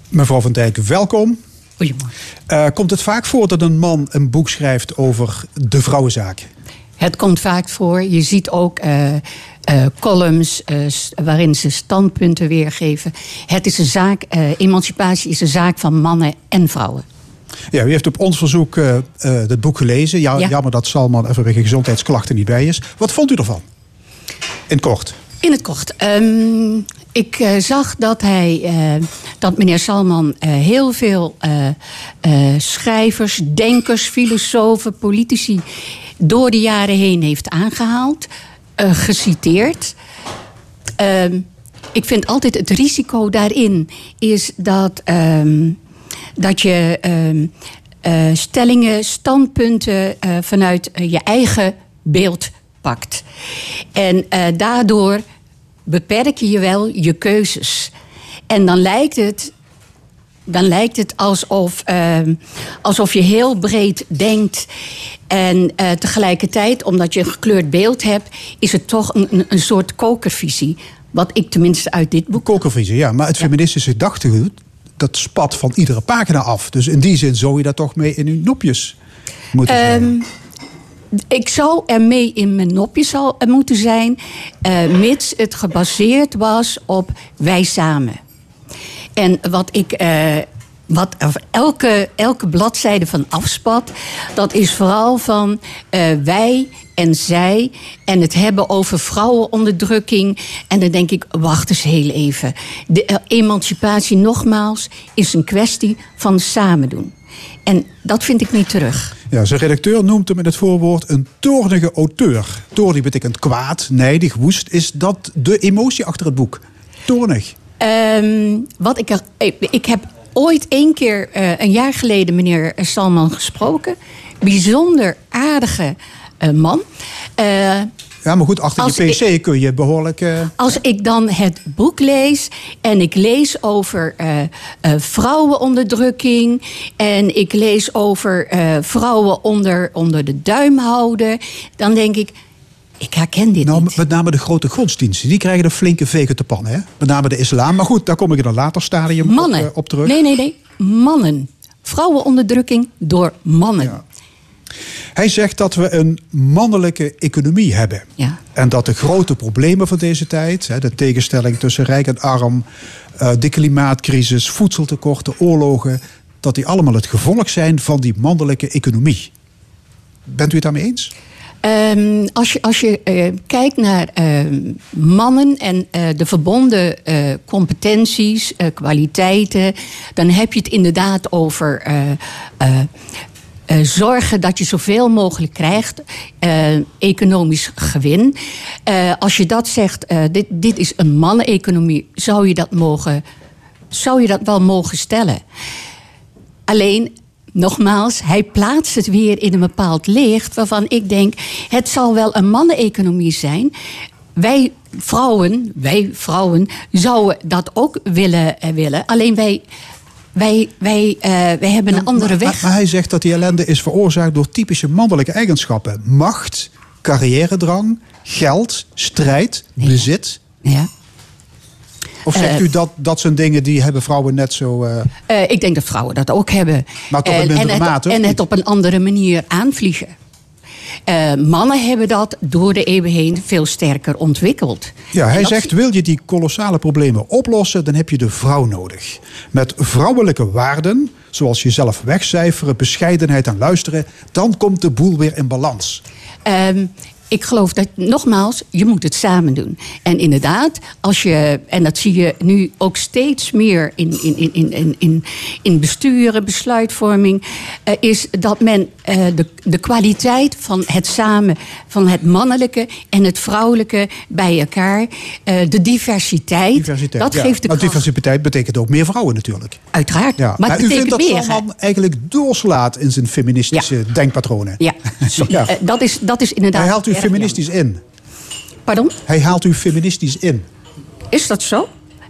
Mevrouw van Dijk, welkom. Goedemorgen. Eh, komt het vaak voor dat een man een boek schrijft over de vrouwenzaak? Het komt vaak voor. Je ziet ook eh, eh, columns eh, waarin ze standpunten weergeven. Het is een zaak, eh, emancipatie is een zaak van mannen en vrouwen. Ja, u heeft op ons verzoek het boek gelezen. Ja, Ja. Jammer dat Salman er vanwege gezondheidsklachten niet bij is. Wat vond u ervan? In het kort. In het kort. ehm, ik zag dat hij, dat meneer Salman heel veel schrijvers, denkers, filosofen, politici door de jaren heen heeft aangehaald, eh, geciteerd. Ehm, ik vind altijd het risico daarin is dat, ehm, dat je ehm, eh, stellingen, standpunten eh, vanuit je eigen beeld pakt. En daardoor beperk je je wel je keuzes. En dan lijkt het dan lijkt het alsof, ehm, alsof je heel breed denkt. En eh, tegelijkertijd, omdat je een gekleurd beeld hebt, is het toch een, een, soort kokervisie. Wat ik tenminste uit dit boek. Kokervriezen, ja. Maar het feministische gedachtegoed, dat spat van iedere pagina af. Dus in die zin zou je dat toch mee in uw nopjes moeten zijn. Ehm, ik zou ermee in mijn nopjes zal eh, moeten zijn, eh, mits het gebaseerd was op wij samen. En wat ik. eh, wat elke, elke bladzijde van afspat, dat is vooral van eh, wij en zij en het hebben over vrouwenonderdrukking. En dan denk ik, wacht eens heel even. De eh, emancipatie, nogmaals, is een kwestie van samen doen. En dat vind ik niet terug. Ja, zijn redacteur noemt hem in het voorwoord een toornige auteur. Toornig betekent kwaad, nijdig, woest. Is dat de emotie achter het boek? Toornig. Ehm, wat ik, er, ik, heb ooit één keer, eh, een jaar geleden, meneer Salman gesproken. Bijzonder aardige eh, man. Eh, Ja, maar goed, achter Als je pc kun je behoorlijk... eh, als ik dan het boek lees en ik lees over eh, eh, vrouwenonderdrukking en ik lees over eh, vrouwen onder, onder de duim houden, dan denk ik, ik herken dit nou, niet. met name de grote godsdiensten. Die krijgen een flinke vegen te pannen. Hè? Met name de islam. Maar goed, daar kom ik in een later stadium op, eh, op terug. Nee, nee, nee. Mannen. Vrouwenonderdrukking door mannen. Ja. Hij zegt dat we een mannelijke economie hebben. Ja. En dat de grote problemen van deze tijd, de tegenstelling tussen rijk en arm, eh, de klimaatcrisis, voedseltekorten, oorlogen, dat die allemaal het gevolg zijn van die mannelijke economie. Bent u het daarmee eens? Ehm, als je, als je eh, kijkt naar ehm, mannen en eh, de verbonden eh, competenties, kwaliteiten, dan heb je het inderdaad over zorgen dat je zoveel mogelijk krijgt, economisch gewin. Als je dat zegt, dit, dit is een manneneconomie, zou je dat mogen, zou je dat wel mogen stellen? Alleen, nogmaals, hij plaatst het weer in een bepaald licht waarvan ik denk, het zal wel een manneneconomie zijn. Wij vrouwen, wij vrouwen zouden dat ook willen. eh, willen. Alleen wij, wij, wij, eh, wij hebben een andere weg. Maar, maar hij zegt dat die ellende is veroorzaakt door typische mannelijke eigenschappen: macht, carrièredrang, geld, strijd, bezit. Ja. Of zegt Eh, u dat dat zijn dingen die hebben vrouwen net zo... eh, Eh, ik denk dat vrouwen dat ook hebben. Maar toch in En- en, mindere het, mate, of en het op een andere manier aanvliegen. Mannen hebben dat door de eeuwen heen veel sterker ontwikkeld. Ja, En hij zegt, wil je die kolossale problemen oplossen, dan heb je de vrouw nodig. Met vrouwelijke waarden, zoals jezelf wegcijferen, bescheidenheid en luisteren, dan komt de boel weer in balans. Ehm, ik geloof dat, nogmaals, je moet het samen doen. En inderdaad, als je, en dat zie je nu ook steeds meer in, in, in, in, in, in, in besturen, besluitvorming, eh, is dat men eh, de, de kwaliteit van het samen, van het mannelijke en het vrouwelijke bij elkaar, eh, de diversiteit, Diversiteit. dat ja. geeft de Maar kracht. diversiteit betekent ook meer vrouwen natuurlijk. Uiteraard, Ja. maar het u vindt dat meer. Salman eigenlijk doorslaat in zijn feministische denkpatronen. Ja, dat, is, dat is inderdaad. Hij haalt u erg feministisch in. Pardon? Hij haalt u feministisch in. Is dat zo?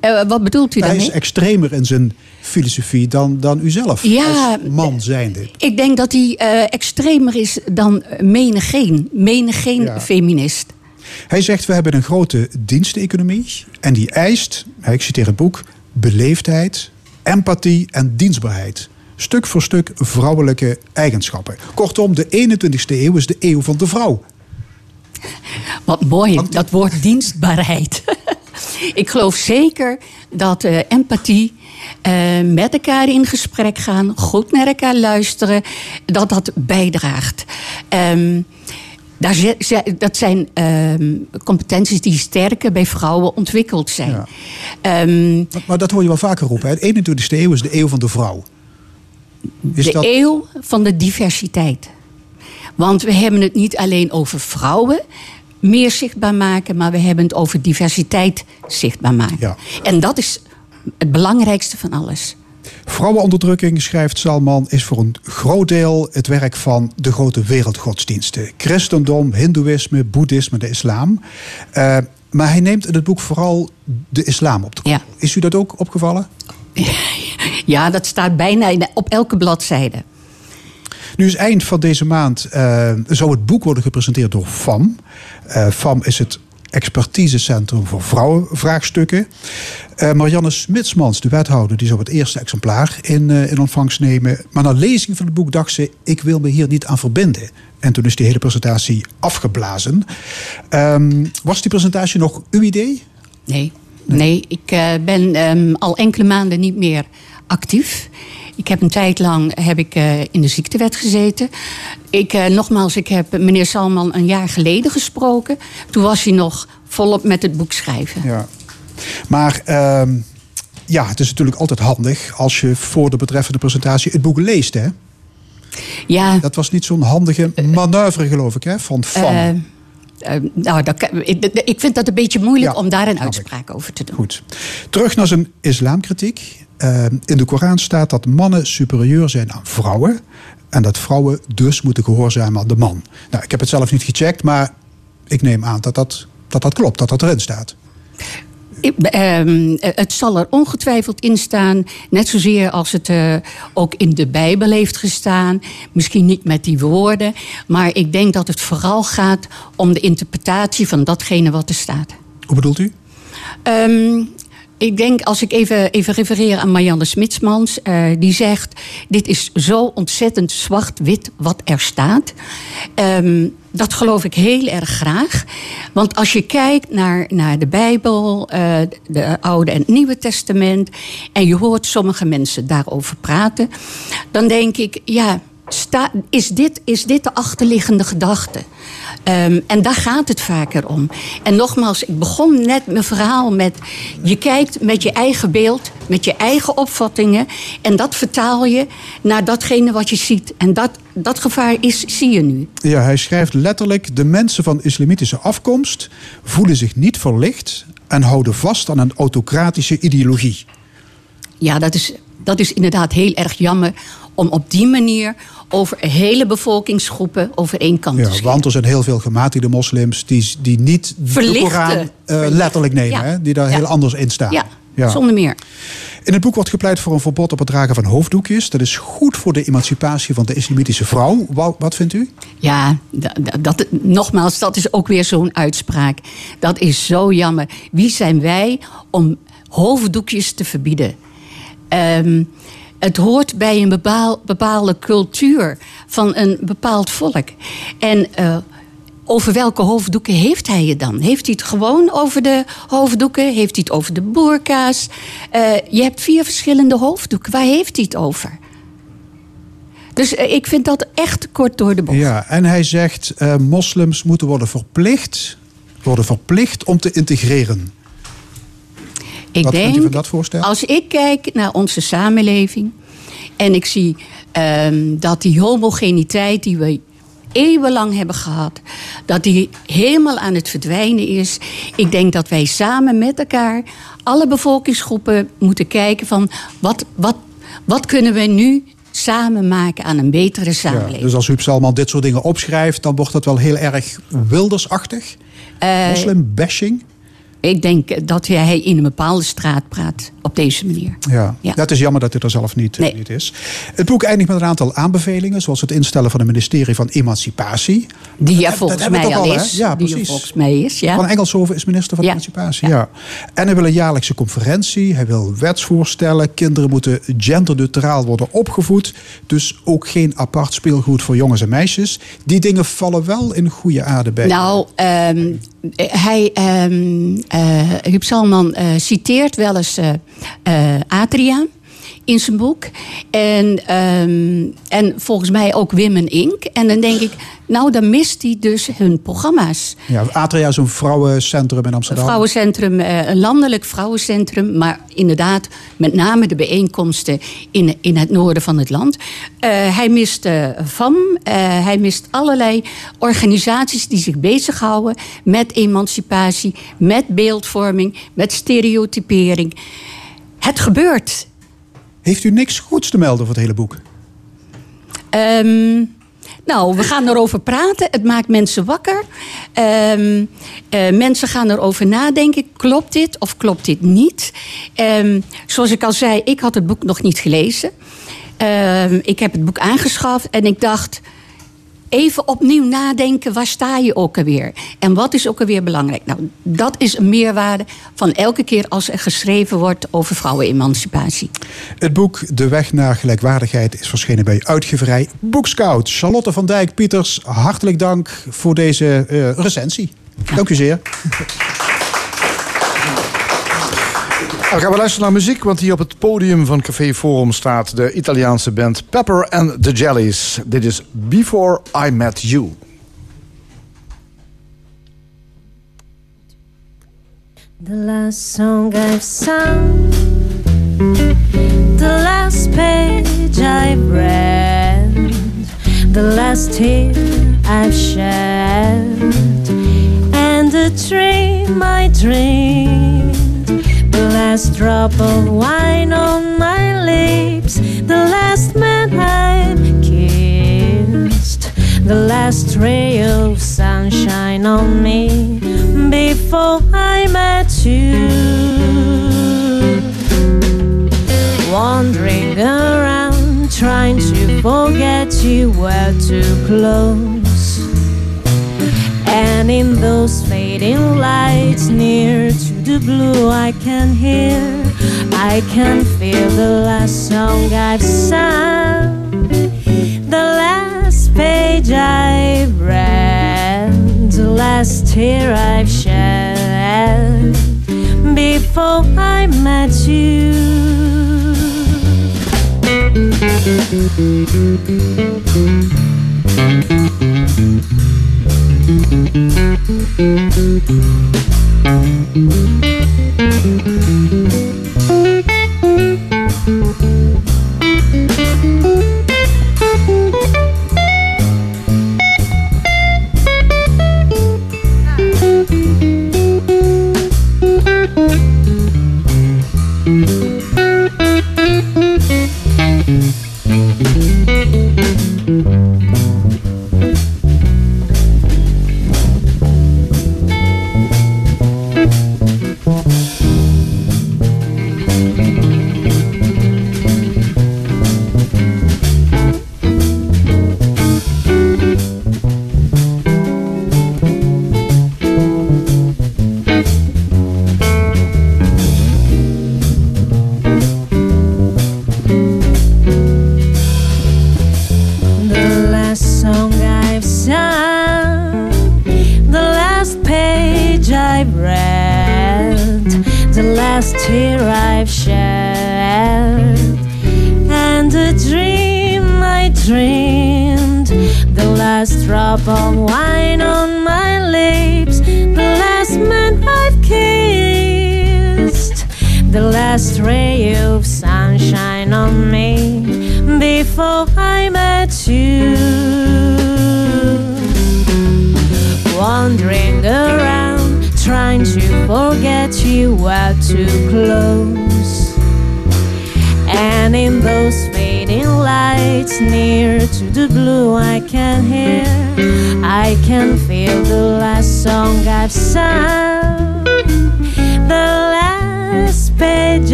Eh, wat bedoelt u Hij daarmee? is extremer in zijn filosofie dan, dan u zelf. Ja, als man zijnde. Ik denk dat hij eh, extremer is dan menigeen. Menigeen Ja. feminist. Hij zegt, we hebben een grote diensteconomie. En die eist, ik citeer het boek, beleefdheid, empathie en dienstbaarheid. Stuk voor stuk vrouwelijke eigenschappen. Kortom, de 21ste eeuw is de eeuw van de vrouw. Wat mooi, dat woord dienstbaarheid. ik geloof zeker dat eh, empathie, eh, met elkaar in gesprek gaan, goed naar elkaar luisteren, dat dat bijdraagt. Ehm, daar dat zijn ehm, competenties die sterker bij vrouwen ontwikkeld zijn. Ja. Ehm, Maar, dat hoor je wel vaker roepen. hè. De 21ste eeuw is de eeuw van de vrouw. Is de dat... eeuw van de diversiteit. Want we hebben het niet alleen over vrouwen meer zichtbaar maken, maar we hebben het over diversiteit zichtbaar maken. Ja. En dat is het belangrijkste van alles. Vrouwenonderdrukking, schrijft Salman, is voor een groot deel het werk van de grote wereldgodsdiensten. Christendom, Hindoeïsme, Boeddhisme, de islam. Eh, maar hij neemt in het boek vooral de islam op de Ja. Is u dat ook opgevallen? Ja, dat staat bijna op elke bladzijde. Nu is eind van deze maand eh, zou het boek worden gepresenteerd door FAM. Eh, FAM is het expertisecentrum voor vrouwenvraagstukken. Eh, Marianne Smitsmans, de wethouder, die zou het eerste exemplaar in, in ontvangst nemen. Maar na lezing van het boek dacht ze, ik wil me hier niet aan verbinden. En toen is die hele presentatie afgeblazen. Ehm, was die presentatie nog uw idee? Nee, nee ik ben ehm, al enkele maanden niet meer actief. Ik heb een tijd lang heb ik, eh, in de ziektewet gezeten. Ik, eh, nogmaals, ik heb meneer Salman een jaar geleden gesproken. Toen was hij nog volop met het boek schrijven. Ja. Maar ehm, ja, het is natuurlijk altijd handig als je voor de betreffende presentatie het boek leest. Hè? Ja, Dat was niet zo'n handige manoeuvre, geloof ik, hè, van eh, eh, nou, dat, ik, vind dat een beetje moeilijk Ja, om daar een uitspraak over te doen. Goed. Terug naar zijn islamkritiek. Eh, in de Koran staat dat mannen superieur zijn aan vrouwen. En dat vrouwen dus moeten gehoorzamen aan de man. Nou, ik heb het zelf niet gecheckt, maar ik neem aan dat dat, dat, dat klopt, dat dat erin staat. Ehm, eh, het zal er ongetwijfeld in staan, net zozeer als het eh, ook in de Bijbel heeft gestaan. Misschien niet met die woorden, maar ik denk dat het vooral gaat om de interpretatie van datgene wat er staat. Hoe bedoelt u? Ehm, ik denk, als ik even, even refereer aan Marianne Smitsmans, eh, die zegt: Dit is zo ontzettend zwart-wit wat er staat. Ehm, dat geloof ik heel erg graag. Want als je kijkt naar, naar de Bijbel, eh, de Oude en Nieuwe Testament, en je hoort sommige mensen daarover praten, dan denk ik: ja. Is, dit, is dit de achterliggende gedachte? Ehm, en daar gaat het vaker om. En nogmaals, ik begon net mijn verhaal met... je kijkt met je eigen beeld, met je eigen opvattingen... en dat vertaal je naar datgene wat je ziet. En dat, dat gevaar is, zie je nu. Ja, hij schrijft letterlijk: de mensen van islamitische afkomst voelen zich niet verlicht en houden vast aan een autocratische ideologie. Ja, dat is, dat is inderdaad heel erg jammer... om op die manier over hele bevolkingsgroepen over één kant te Ja, scheren. want er zijn heel veel gematigde moslims die, die niet de. Koran Verlichten. letterlijk nemen, Ja. hè, die daar Ja. heel anders in staan. Ja, Ja. zonder meer. In het boek wordt gepleit voor een verbod op het dragen van hoofddoekjes. Dat is goed voor de emancipatie van de islamitische vrouw. Wa- Wat vindt u? Ja, dat, dat, nogmaals, dat is ook weer zo'n uitspraak. Dat is zo jammer. Wie zijn wij om hoofddoekjes te verbieden. Ehm, het hoort bij een bepaal, bepaalde cultuur van een bepaald volk. En eh, over welke hoofddoeken heeft hij het dan? Heeft hij het gewoon over de hoofddoeken? Heeft hij het over de boerka's? Eh, je hebt vier verschillende hoofddoeken. Waar heeft hij het over? Dus eh, ik vind dat echt kort door de bocht. Ja, en hij zegt moslims moeten worden verplicht, worden verplicht om te integreren. Ik Wat denk, vindt u van dat voorstel? Als ik kijk naar onze samenleving en ik zie ehm, dat die homogeniteit die we eeuwenlang hebben gehad, dat die helemaal aan het verdwijnen is. Ik denk dat wij samen met elkaar, alle bevolkingsgroepen, moeten kijken van wat, wat, wat kunnen we nu samen maken aan een betere Ja, samenleving. dus als Huub Salman dit soort dingen opschrijft, dan wordt dat wel heel erg wildersachtig. Eh, Moslim-bashing. Ik denk dat hij in een bepaalde straat praat op deze manier. Ja. Ja. dat is jammer dat dit er zelf niet, Nee. niet is. Het boek eindigt met een aantal aanbevelingen, zoals het instellen van een ministerie van Emancipatie. Die er dat volgens mij al is. Ja, die precies. volgens mij is, ja. Van Engelshoven is minister van Ja. Emancipatie. Ja. En hij wil een jaarlijkse conferentie. Hij wil wetsvoorstellen. Kinderen moeten genderneutraal worden opgevoed. Dus ook geen apart speelgoed voor jongens en meisjes. Die dingen vallen wel in goede aarde bij. Nou, ehm, hij, eh, Huub Salman eh, citeert wel eens eh, eh, Adriaan in zijn boek. En, ehm, en volgens mij ook Wim en Ink. En dan denk ik, nou dan mist hij dus hun programma's. Ja, Atria is een vrouwencentrum in Een Amsterdam. vrouwencentrum, eh, een landelijk vrouwencentrum. Maar inderdaad, met name de bijeenkomsten in, in het noorden van het land. Eh, hij mist FAM. eh, hij mist allerlei organisaties die zich bezighouden met emancipatie, met beeldvorming, met stereotypering. Het gebeurt. Heeft u niks goeds te melden voor het hele boek? Ehm, nou, we gaan erover praten. Het maakt mensen wakker. Ehm, eh, mensen gaan erover nadenken. Klopt dit of klopt dit niet? Ehm, zoals ik al zei, ik had het boek nog niet gelezen. Ik heb het boek aangeschaft en ik dacht... Even opnieuw nadenken, waar sta je ook alweer? En wat is ook alweer belangrijk? Nou, dat is een meerwaarde van elke keer als er geschreven wordt over vrouwenemancipatie. Het boek De Weg naar Gelijkwaardigheid is verschenen bij uitgeverij Boekscout. Charlotte van Dijk, Pieters, hartelijk dank voor deze eh, recensie. Dank u zeer. Nou, gaan we luisteren naar muziek, want hier op het podium van Café Forum staat de Italiaanse band Pepper and the Jellies. Dit is Before I Met You. The last song I've sung, the last page I've read, the last tear I've shed, and the dream I dreamed, the last drop of wine on my lips, the last man I've kissed, the last ray of sunshine on me before I met you. Wandering around, trying to forget you were too close. And in those fading lights near to the blue, I can hear, I can feel the last song I've sung, the last page I've read, the last tear I've shed before I met you. Thank you.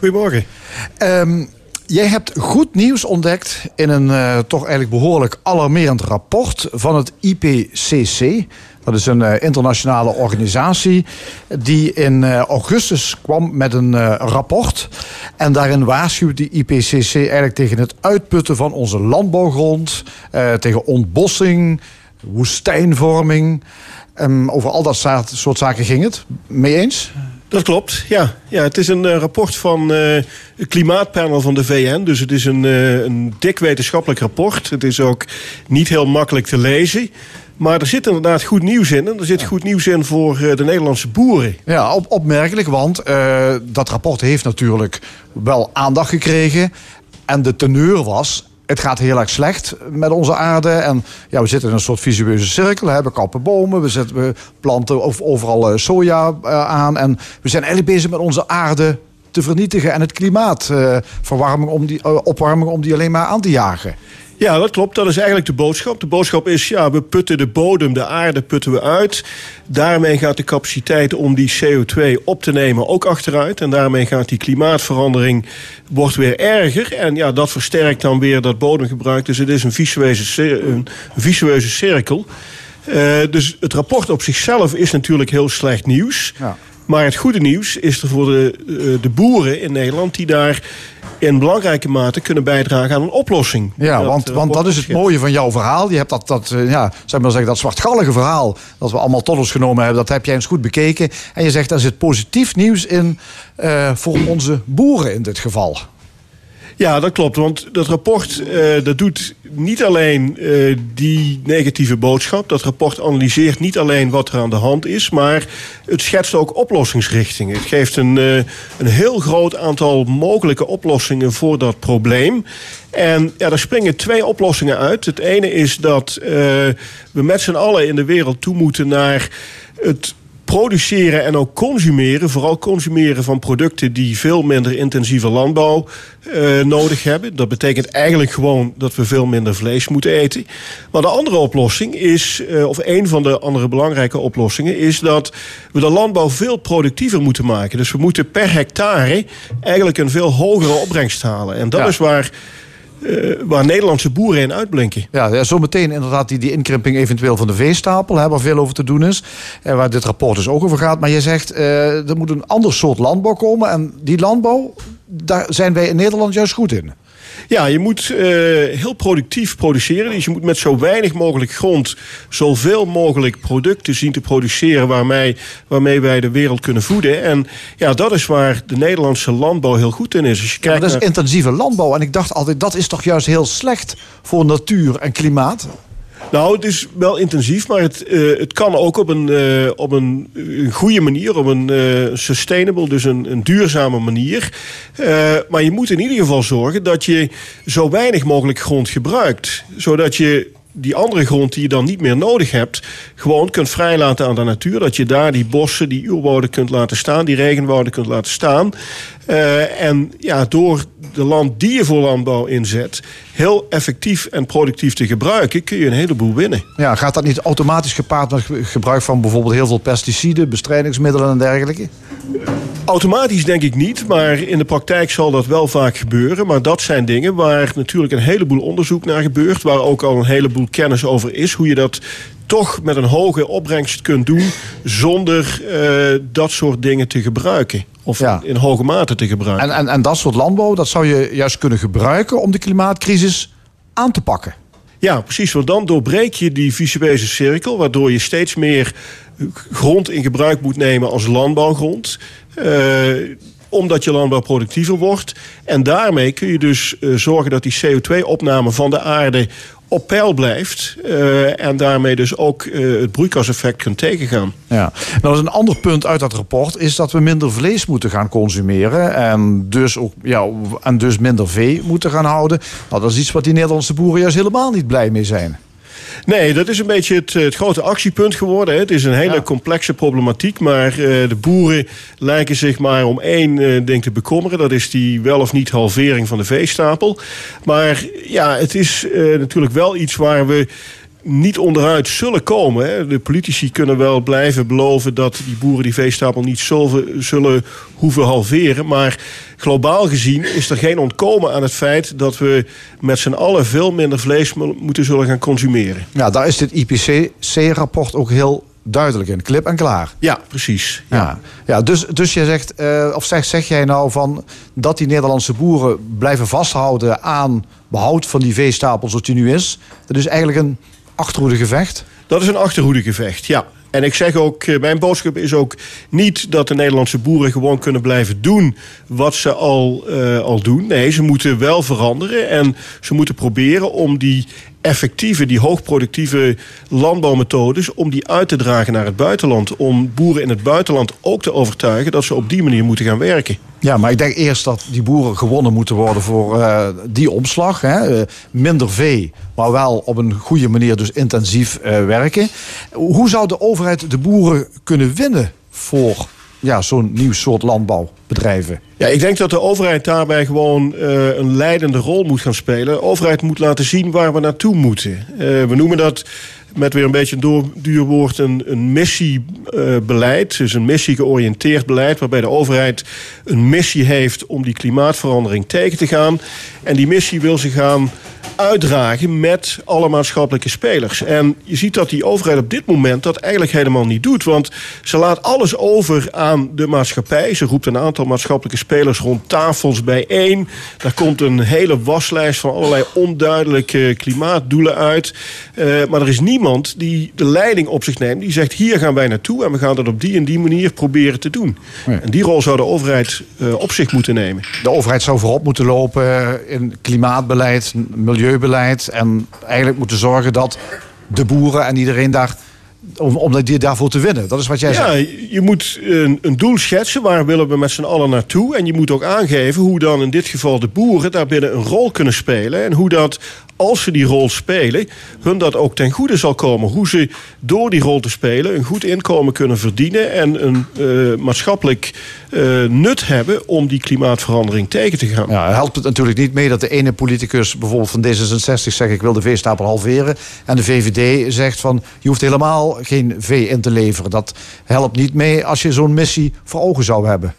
Goedemorgen. Ehm, jij hebt goed nieuws ontdekt in een eh, toch eigenlijk behoorlijk alarmerend rapport van het IPCC. Dat is een eh, internationale organisatie die in eh, augustus kwam met een rapport. En daarin waarschuwt die IPCC eigenlijk tegen het uitputten van onze landbouwgrond, tegen ontbossing, woestijnvorming. Ehm, over al dat soort zaken ging het. Mee eens? Dat klopt, ja. ja het is een eh, rapport van eh, het klimaatpanel van de VN. Dus het is een, eh, een dik wetenschappelijk rapport. Het is ook niet heel makkelijk te lezen. Maar er zit inderdaad goed nieuws in. En er zit goed nieuws in voor de Nederlandse boeren. Ja, op, opmerkelijk, want dat rapport heeft natuurlijk wel aandacht gekregen. En de teneur was. Het gaat heel erg slecht met onze aarde. En ja, we zitten in een soort visueuze cirkel. We kappen bomen, we, zetten, we planten ov- overal eh, soja eh, aan. En we zijn eigenlijk bezig met onze aarde te vernietigen. En het klimaat, eh, verwarming om die, opwarming om die alleen maar aan te jagen. Ja, dat klopt. Dat is eigenlijk de boodschap. De boodschap is, ja, we putten de bodem, de aarde putten we uit. Daarmee gaat de capaciteit om die CO2 op te nemen ook achteruit. En daarmee gaat die klimaatverandering wordt weer erger. En ja, dat versterkt dan weer dat bodemgebruik. Dus het is een visueuze, een visueuze cirkel. Eh, dus het rapport op zichzelf is natuurlijk heel slecht nieuws. Ja. Maar het goede nieuws is er voor de, eh, de boeren in Nederland... die daar in belangrijke mate kunnen bijdragen aan een oplossing. Ja, Dat, want, eh, want dat is het mooie van jouw verhaal. Je hebt dat, dat, eh, ja, zeg maar zeggen, dat zwartgallige verhaal dat we allemaal tot ons genomen hebben, dat heb jij eens goed bekeken. En je zegt, daar zit positief nieuws in eh, voor onze boeren in dit geval. Ja, dat klopt. Want dat rapport eh, dat doet niet alleen eh, die negatieve boodschap. Dat rapport analyseert niet alleen wat er aan de hand is, maar het schetst ook oplossingsrichtingen. Het geeft een, eh, een heel groot aantal mogelijke oplossingen voor dat probleem. En ja, daar springen twee oplossingen uit. Het ene is dat we met z'n allen in de wereld toe moeten naar het produceren en ook consumeren, vooral consumeren van producten die veel minder intensieve landbouw eh, nodig hebben. Dat betekent eigenlijk gewoon dat we veel minder vlees moeten eten. Maar de andere oplossing is, eh, of een van de andere belangrijke oplossingen, is dat we de landbouw veel productiever moeten maken. Dus we moeten per hectare eigenlijk een veel hogere opbrengst halen. En dat Ja. is waar, eh, waar Nederlandse boeren in uitblinken. Ja, ja zometeen inderdaad die, die inkrimping eventueel van de veestapel, hè, waar veel over te doen is. En waar dit rapport dus ook over gaat. Maar je zegt, eh, er moet een ander soort landbouw komen. En die landbouw, daar zijn wij in Nederland juist goed in. Ja, je moet eh, heel productief produceren. Dus je moet met zo weinig mogelijk grond zoveel mogelijk producten zien te produceren waarmee, waarmee wij de wereld kunnen voeden. En ja, dat is waar de Nederlandse landbouw heel goed in is. Als je dat is naar- intensieve landbouw. En ik dacht altijd, dat is toch juist heel slecht voor natuur en klimaat? Nou, het is wel intensief, maar het, eh, het kan ook op een, eh, op een, goede manier, op een eh, sustainable, dus een, een duurzame manier. Maar je moet in ieder geval zorgen dat je zo weinig mogelijk grond gebruikt, zodat je die andere grond die je dan niet meer nodig hebt, gewoon kunt vrijlaten aan de natuur. Dat je daar die bossen, die uurwouden kunt laten staan, die regenwouden kunt laten staan. En ja, door de land die je voor landbouw inzet, heel effectief en productief te gebruiken, kun je een heleboel winnen. Ja, gaat dat niet automatisch gepaard met ge- gebruik van bijvoorbeeld heel veel pesticiden, bestrijdingsmiddelen en dergelijke? Automatisch denk ik niet, maar in de praktijk zal dat wel vaak gebeuren. Maar dat zijn dingen waar natuurlijk een heleboel onderzoek naar gebeurt, waar ook al een heleboel kennis over is, hoe je dat toch met een hoge opbrengst kunt doen zonder eh, dat soort dingen te gebruiken. Of Ja. in hoge mate te gebruiken. En, en, en dat soort landbouw, dat zou je juist kunnen gebruiken om de klimaatcrisis aan te pakken. Ja, precies. Want dan doorbreek je die visueuze cirkel, waardoor je steeds meer grond in gebruik moet nemen als landbouwgrond. eh, omdat je landbouw productiever wordt. En daarmee kun je dus eh, zorgen dat die CO2-opname van de aarde op peil blijft. eh, en daarmee dus ook eh, het broeikaseffect kunt tegengaan. Ja. Nou, is een ander punt uit dat rapport is dat we minder vlees moeten gaan consumeren. En dus, ook, ja, en dus minder vee moeten gaan houden. Nou, dat is iets wat die Nederlandse boeren juist helemaal niet blij mee zijn. Nee, dat is een beetje het, het grote actiepunt geworden. hè. Het is een hele Ja. complexe problematiek. Maar eh, de boeren lijken zich maar om één eh, ding te bekommeren. Dat is die wel of niet halvering van de veestapel. Maar ja, het is eh, natuurlijk wel iets waar we niet onderuit zullen komen. Hè. De politici kunnen wel blijven beloven dat die boeren die veestapel niet zullen, zullen hoeven halveren. Maar globaal gezien is er geen ontkomen aan het feit dat we met z'n allen veel minder vlees mo- moeten zullen gaan consumeren. Ja, daar is dit IPCC-rapport ook heel duidelijk in. Klip en klaar. Ja, precies. Ja, ja dus, dus je zegt, eh, of zeg, zeg jij nou van dat die Nederlandse boeren blijven vasthouden aan behoud van die veestapel zoals die nu is. Dat is eigenlijk een achterhoede gevecht. Dat is een achterhoedegevecht, ja. En ik zeg ook, eh, mijn boodschap is ook niet dat de Nederlandse boeren gewoon kunnen blijven doen wat ze al, eh, al doen. Nee, ze moeten wel veranderen en ze moeten proberen om die effectieve, die hoogproductieve landbouwmethodes, om die uit te dragen naar het buitenland. Om boeren in het buitenland ook te overtuigen dat ze op die manier moeten gaan werken. Ja, maar ik denk eerst dat die boeren gewonnen moeten worden voor eh, die omslag. Hè. Eh, minder vee, maar wel op een goede manier dus intensief eh, werken. Hoe zou de overheid de boeren kunnen winnen voor ja, zo'n nieuw soort landbouwbedrijven? Ja, ik denk dat de overheid daarbij gewoon eh, een leidende rol moet gaan spelen. De overheid moet laten zien waar we naartoe moeten. Eh, we noemen dat met weer een beetje een door- woord een, een missiebeleid. dus een missie-georiënteerd beleid waarbij de overheid een missie heeft om die klimaatverandering tegen te gaan. En die missie wil ze gaan uitdragen met alle maatschappelijke spelers. En je ziet dat die overheid op dit moment dat eigenlijk helemaal niet doet. Want ze laat alles over aan de maatschappij. Ze roept een aantal maatschappelijke spelers rond tafels bijeen. Daar komt een hele waslijst van allerlei onduidelijke klimaatdoelen uit. Eh, maar er is niemand die de leiding op zich neemt. Die zegt hier gaan wij naartoe en we gaan dat op die en die manier proberen te doen. En die rol zou de overheid eh, op zich moeten nemen. De overheid zou voorop moeten lopen in klimaatbeleid, milieubeleid. En eigenlijk moeten zorgen dat de boeren en iedereen daar. Om, om die daarvoor te winnen. Dat is wat jij Ja, zegt. je moet een, een doel schetsen. Waar willen we met z'n allen naartoe? En je moet ook aangeven hoe dan in dit geval de boeren daarbinnen een rol kunnen spelen. En hoe dat, als ze die rol spelen, hun dat ook ten goede zal komen. Hoe ze door die rol te spelen een goed inkomen kunnen verdienen. En een eh, maatschappelijk eh, nut hebben om die klimaatverandering tegen te gaan. Ja, helpt het natuurlijk niet mee dat de ene politicus bijvoorbeeld van D66 zegt ik wil de veestapel halveren. En de VVD zegt van je hoeft helemaal geen vee in te leveren. Dat helpt niet mee als je zo'n missie voor ogen zou hebben.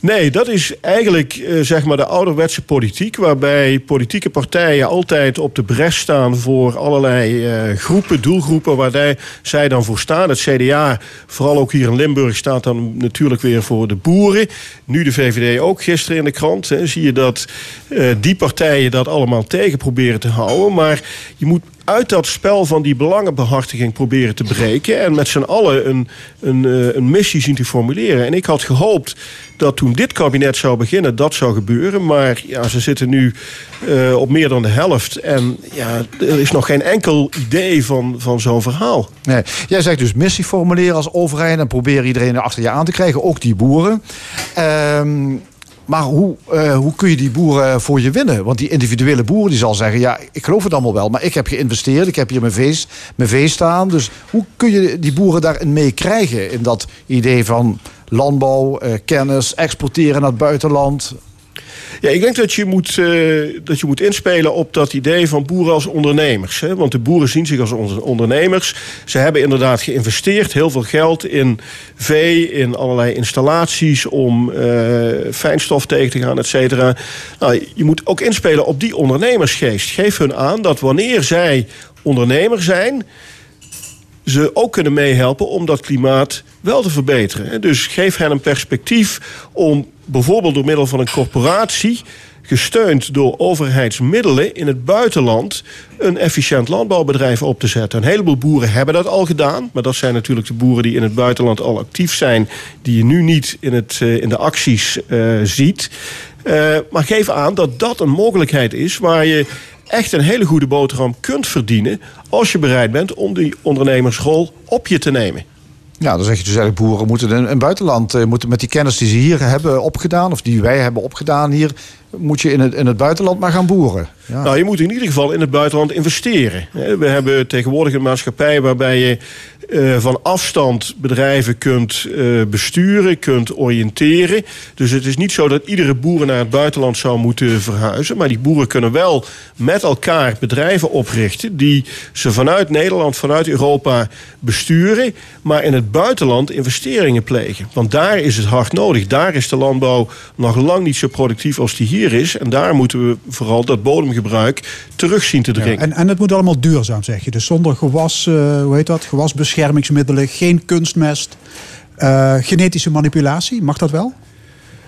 Nee, dat is eigenlijk eh, zeg maar de ouderwetse politiek. Waarbij politieke partijen altijd op de bres staan voor allerlei eh, groepen, doelgroepen waar zij dan voor staan. Het CDA, vooral ook hier in Limburg, staat dan natuurlijk weer voor de boeren. Nu de VVD ook gisteren in de krant. Hè, zie je dat eh, die partijen dat allemaal tegen proberen te houden. Maar je moet uit dat spel van die belangenbehartiging proberen te breken. En met z'n allen een, een, eh, een missie zien te formuleren. En ik had gehoopt dat toen dit kabinet zou beginnen, dat zou gebeuren. Maar ja, ze zitten nu eh, op meer dan de helft. En ja, er is nog geen enkel idee van, van zo'n verhaal. Nee. Jij zegt dus missie formuleren als overheid en proberen iedereen achter je aan te krijgen, ook die boeren. Ehm, Maar hoe, eh, hoe kun je die boeren voor je winnen? Want die individuele boer die zal zeggen... ja, ik geloof het allemaal wel, maar ik heb geïnvesteerd. Ik heb hier mijn vee, mijn vee staan. Dus hoe kun je die boeren daarin meekrijgen? In dat idee van landbouw, eh, kennis, exporteren naar het buitenland... Ja, ik denk dat je moet, eh, dat je moet inspelen op dat idee van boeren als ondernemers. Hè? Want de boeren zien zich als ondernemers. Ze hebben inderdaad geïnvesteerd, heel veel geld in vee, in allerlei installaties om eh, fijnstof tegen te gaan, et cetera. Nou, je moet ook inspelen op die ondernemersgeest. Geef hun aan dat wanneer zij ondernemer zijn ze ook kunnen meehelpen om dat klimaat wel te verbeteren. Dus geef hen een perspectief om bijvoorbeeld door middel van een corporatie gesteund door overheidsmiddelen in het buitenland een efficiënt landbouwbedrijf op te zetten. Een heleboel boeren hebben dat al gedaan, maar dat zijn natuurlijk de boeren die in het buitenland al actief zijn, die je nu niet in, het, eh, in de acties uh, ziet. Uh, maar geef aan dat dat een mogelijkheid is waar je echt een hele goede boterham kunt verdienen als je bereid bent om die ondernemersrol op je te nemen. Ja, dan zeg je dus eigenlijk boeren moeten in het buitenland eh, moeten met die kennis die ze hier hebben opgedaan, of die wij hebben opgedaan hier, moet je in het, in het buitenland maar gaan boeren. Ja. Nou, je moet in ieder geval in het buitenland investeren. We hebben tegenwoordig een maatschappij waarbij je uh, van afstand bedrijven kunt uh, besturen, kunt oriënteren. Dus het is niet zo dat iedere boer naar het buitenland zou moeten verhuizen. Maar die boeren kunnen wel met elkaar bedrijven oprichten die ze vanuit Nederland, vanuit Europa besturen. Maar in het buitenland investeringen plegen. Want daar is het hard nodig. Daar is de landbouw nog lang niet zo productief als die hier is. En daar moeten we vooral dat bodemgebruik terug zien te dringen. Ja, en, en het moet allemaal duurzaam, zeg je. Dus zonder gewas, uh, hoe heet dat? Gewasbeschermingsmiddelen, geen kunstmest, uh, genetische manipulatie. Mag dat wel?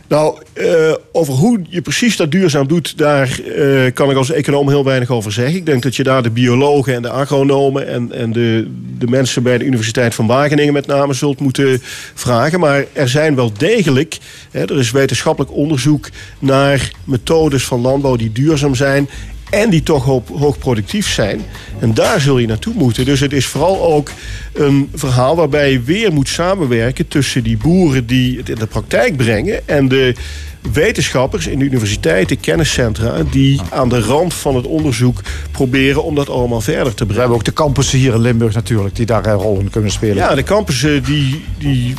Nou, uh, over hoe je precies dat duurzaam doet, daar uh, kan ik als econoom heel weinig over zeggen. Ik denk dat je daar de biologen en de agronomen en, en de, de mensen bij de Universiteit van Wageningen met name zult moeten vragen. Maar er zijn wel degelijk, hè, er is wetenschappelijk onderzoek naar methodes van landbouw die duurzaam zijn en die toch hoog, hoog productief zijn. En daar zul je naartoe moeten. Dus het is vooral ook een verhaal waarbij je weer moet samenwerken tussen die boeren die het in de praktijk brengen en de wetenschappers in de universiteiten, kenniscentra, die aan de rand van het onderzoek proberen om dat allemaal verder te brengen. We hebben ook de campussen hier in Limburg natuurlijk, die daar een rol in kunnen spelen. Ja, de campussen die, die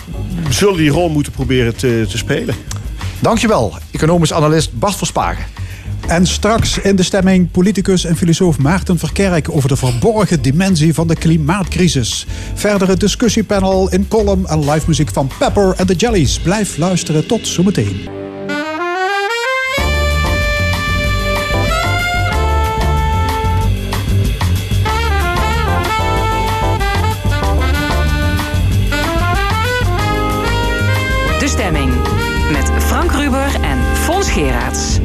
zullen die rol moeten proberen te, te spelen. Dankjewel, economisch analist Bart Verspagen. En straks in de stemming politicus en filosoof Maarten Verkerk over de verborgen dimensie van de klimaatcrisis. Verder het discussiepanel in column en live muziek van Pepper and the Jellies. Blijf luisteren tot zometeen. De stemming met Frank Ruber en Fons Geraerts.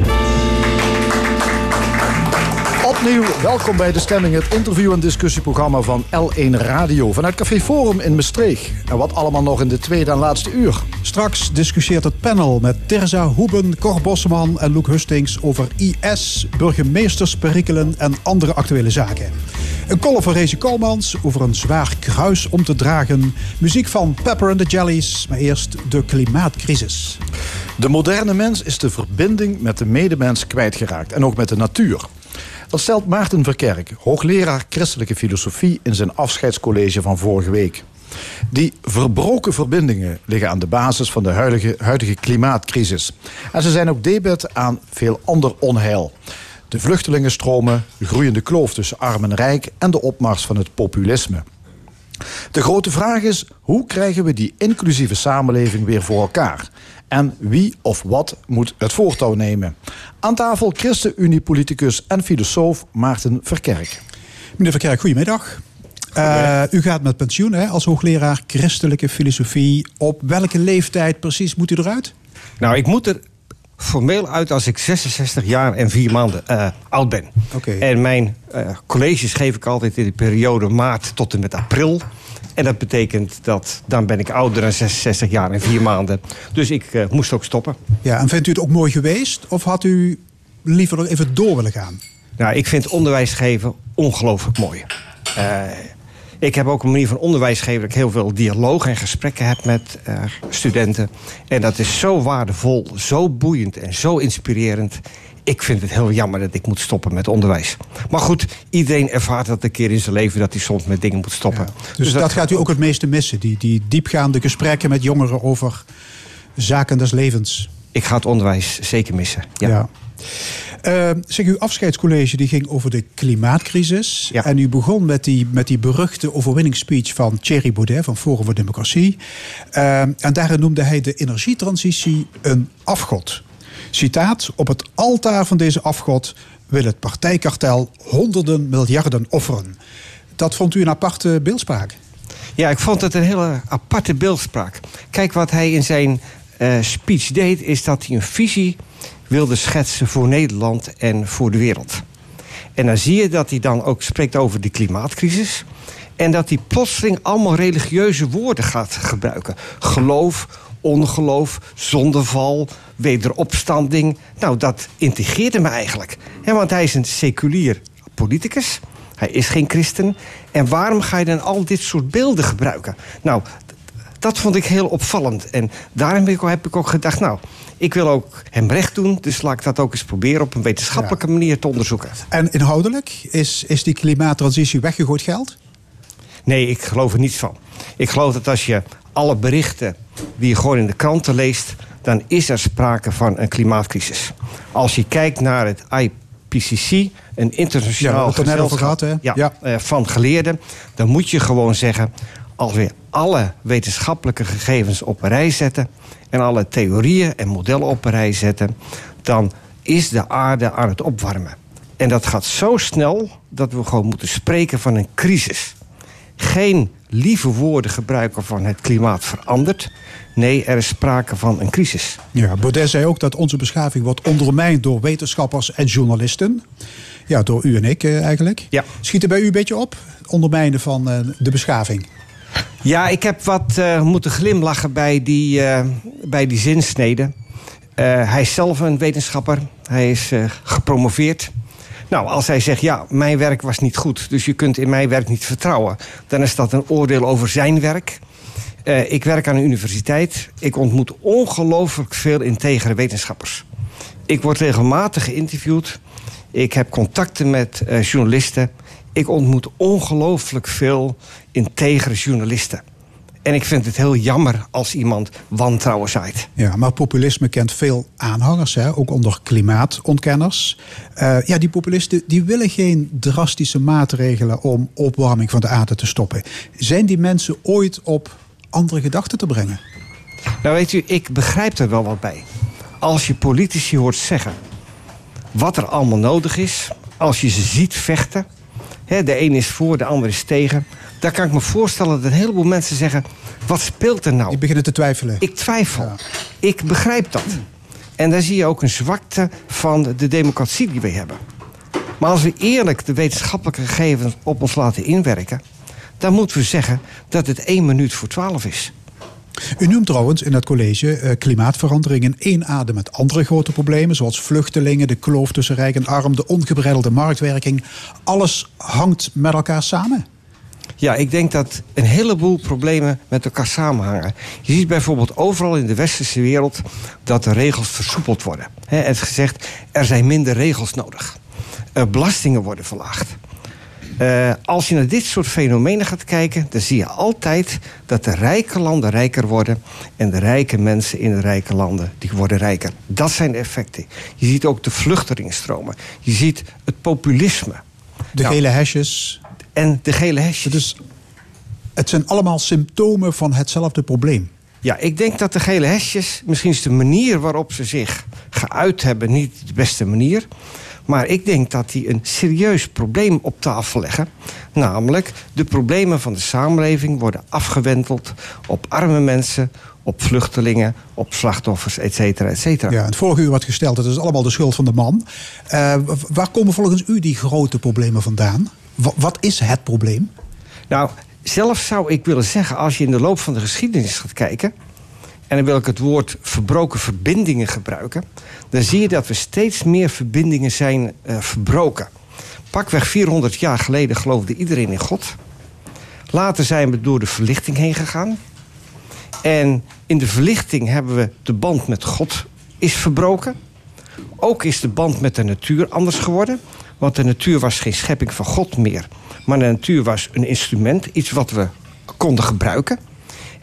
Opnieuw welkom bij De Stemming, het interview- en discussieprogramma van L1 Radio vanuit Café Forum in Maastricht. En wat allemaal nog in de tweede en laatste uur. Straks discussieert het panel met Terza Hoeben, Cor Bosseman en Loek Hustings over IS, burgemeestersperikelen en andere actuele zaken. Een column van Rezi Kolmans over een zwaar kruis om te dragen. Muziek van Pepper and the Jellies, maar eerst de klimaatcrisis. De moderne mens is de verbinding met de medemens kwijtgeraakt en ook met de natuur. Dat stelt Maarten Verkerk, hoogleraar christelijke filosofie... in zijn afscheidscollege van vorige week. Die verbroken verbindingen liggen aan de basis van de huidige, klimaatcrisis. En ze zijn ook debet aan veel ander onheil. De vluchtelingenstromen, de groeiende kloof tussen arm en rijk... en de opmars van het populisme. De grote vraag is, hoe krijgen we die inclusieve samenleving weer voor elkaar? En wie of wat moet het voortouw nemen? Aan tafel ChristenUnie-politicus en filosoof Maarten Verkerk. Meneer Verkerk, goedemiddag. Uh, u gaat met pensioen hè, als hoogleraar christelijke filosofie. Op welke leeftijd precies moet u eruit? Nou, ik moet er formeel uit als ik 66 jaar en 4 maanden uh, oud ben. Okay. En mijn uh, colleges geef ik altijd in de periode maart tot en met april. En dat betekent dat dan ben ik ouder dan 66 jaar en 4 maanden. Dus ik uh, moest ook stoppen. Ja, en vindt u het ook mooi geweest? Of had u liever nog even door willen gaan? Nou, ik vind onderwijs geven ongelooflijk mooi. Ik heb ook een manier van onderwijs geven dat ik heel veel dialoog en gesprekken heb met eh, studenten. En dat is zo waardevol, zo boeiend en zo inspirerend. Ik vind het heel jammer dat ik moet stoppen met onderwijs. Maar goed, iedereen ervaart dat een keer in zijn leven dat hij soms met dingen moet stoppen. Dus, dat, gaat u ook het meeste missen. Die, die diepgaande gesprekken met jongeren over zaken des levens. Ik ga het onderwijs zeker missen. Ja. Ja. Eh, zeg, uw afscheidscollege die ging over de klimaatcrisis. Ja. En u begon met die, met die beruchte overwinningsspeech van Thierry Baudet van Forum voor Democratie. Eh, en daarin noemde hij de energietransitie een afgod. Citaat: Op het altaar van deze afgod wil het partijkartel honderden miljarden offeren. Dat vond u een aparte beeldspraak. Ja, ik vond het een hele aparte beeldspraak. Kijk, wat hij in zijn eh, speech deed, is dat hij een visie wilde schetsen voor Nederland en voor de wereld. En dan zie je dat hij dan ook spreekt over de klimaatcrisis. En dat hij plotseling allemaal religieuze woorden gaat gebruiken. Geloof, ongeloof, zondeval, wederopstanding. Nou, dat integreerde me eigenlijk. Want hij is een seculier politicus. Hij is geen christen. En waarom ga je dan al dit soort beelden gebruiken? Nou, dat vond ik heel opvallend. En daarom heb ik, heb ik ook gedacht, nou, ik wil ook hem recht doen. Dus laat ik dat ook eens proberen op een wetenschappelijke manier te onderzoeken. En inhoudelijk is, is die klimaattransitie weggegooid geld? Nee, ik geloof er niets van. Ik geloof dat als je alle berichten die je gewoon in de kranten leest, dan is er sprake van een klimaatcrisis. Als je kijkt naar het IPCC, een Ja, internationaal er over gezelschap gehad, hè? ja, Ja. eh, van geleerden, dan moet je gewoon zeggen: als we alle wetenschappelijke gegevens op een rij zetten en alle theorieën en modellen op een rij zetten, dan is de aarde aan het opwarmen. En dat gaat zo snel dat we gewoon moeten spreken van een crisis. Geen lieve woorden gebruiken van het klimaat verandert. Nee, er is sprake van een crisis. Ja, Baudet zei ook dat onze beschaving wordt ondermijnd door wetenschappers en journalisten. Ja, door u en ik eh, eigenlijk. Ja. Schiet er bij u een beetje op? Ondermijnen van eh, de beschaving. Ja, ik heb wat eh, moeten glimlachen bij die, eh, bij die zinsnede. Eh, hij is zelf een wetenschapper. Hij is gepromoveerd. Nou, als hij zegt, ja, mijn werk was niet goed... dus je kunt in mijn werk niet vertrouwen... dan is dat een oordeel over zijn werk. Ik werk aan een universiteit. Ik ontmoet ongelooflijk veel integere wetenschappers. Ik word regelmatig geïnterviewd. Ik heb contacten met journalisten. Ik ontmoet ongelooflijk veel integere journalisten. En ik vind het heel jammer als iemand wantrouwen zaait. Ja, maar populisme kent veel aanhangers, hè, ook onder klimaatontkenners. Eh, ja, die populisten die willen geen drastische maatregelen om opwarming van de aarde te stoppen. Zijn die mensen ooit op andere gedachten te brengen? Nou weet u, ik begrijp er wel wat bij. Als je politici hoort zeggen wat er allemaal nodig is... als je ze ziet vechten... Hè, de een is voor, de ander is tegen... dan kan ik me voorstellen dat een heleboel mensen zeggen... wat speelt er nou? Die beginnen te twijfelen. Ik twijfel. Ik begrijp dat. En daar zie je ook een zwakte van de democratie die we hebben. Maar als we eerlijk de wetenschappelijke gegevens op ons laten inwerken... dan moeten we zeggen dat het één minuut voor twaalf is. U noemt trouwens in het college eh, klimaatverandering in één adem met andere grote problemen, zoals vluchtelingen, de kloof tussen rijk en arm, de ongebreidelde marktwerking. Alles hangt met elkaar samen. Ja, ik denk dat een heleboel problemen met elkaar samenhangen. Je ziet bijvoorbeeld overal in de westerse wereld dat de regels versoepeld worden. He, het is gezegd, er zijn minder regels nodig. Eh, belastingen worden verlaagd. Eh, als je naar dit soort fenomenen gaat kijken, dan zie je altijd dat de rijke landen rijker worden en de rijke mensen in de rijke landen die worden rijker. Dat zijn de effecten. Je ziet ook de vluchtelingenstromen. Je ziet het populisme. De Nou, gele hesjes. En de gele hesjes. Dus het zijn allemaal symptomen van hetzelfde probleem. Ja, ik denk dat de gele hesjes, misschien is de manier waarop ze zich geuit hebben niet de beste manier. Maar ik denk dat die een serieus probleem op tafel leggen. Namelijk, de problemen van de samenleving worden afgewenteld op arme mensen, op vluchtelingen, op slachtoffers, et cetera, et cetera. Ja, het vorige uur wat gesteld, het is allemaal de schuld van de man. W- waar komen volgens u die grote problemen vandaan? Wa- wat is het probleem? Nou, zelf zou ik willen zeggen, als je in de loop van de geschiedenis gaat kijken. en dan wil ik het woord verbroken verbindingen gebruiken. dan zie je dat we steeds meer verbindingen zijn eh, verbroken. Pakweg 400 jaar geleden geloofde iedereen in God. Later zijn we door de verlichting heen gegaan. En in de verlichting hebben we de band met God is verbroken. Ook is de band met de natuur anders geworden. Want de natuur was geen schepping van God meer. Maar de natuur was een instrument, iets wat we konden gebruiken.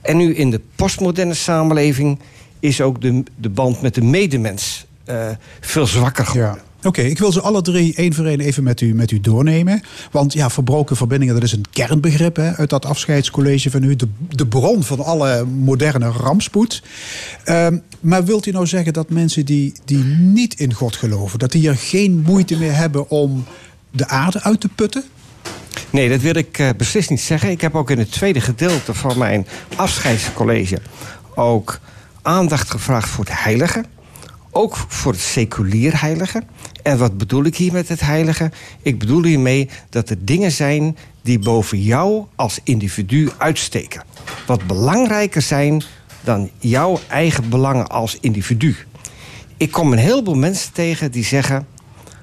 En nu in de postmoderne samenleving is ook de, de band met de medemens eh, veel zwakker geworden. Oké, ik wil ze alle drie één voor één even met u, met u doornemen. Want ja, verbroken verbindingen, dat is een kernbegrip hè, uit dat afscheidscollege van u. De, de bron van alle moderne rampspoed. Ehm, maar wilt u nou zeggen dat mensen die, die niet in God geloven, dat die er geen moeite meer hebben om de aarde uit te putten? Nee, dat wil ik eh, beslist niet zeggen. Ik heb ook in het tweede gedeelte van mijn afscheidscollege ook aandacht gevraagd voor het heilige. Ook voor het seculier heilige. En wat bedoel ik hier met het heilige? Ik bedoel hiermee dat er dingen zijn die boven jou als individu uitsteken. Wat belangrijker zijn dan jouw eigen belangen als individu. Ik kom een heleboel mensen tegen die zeggen,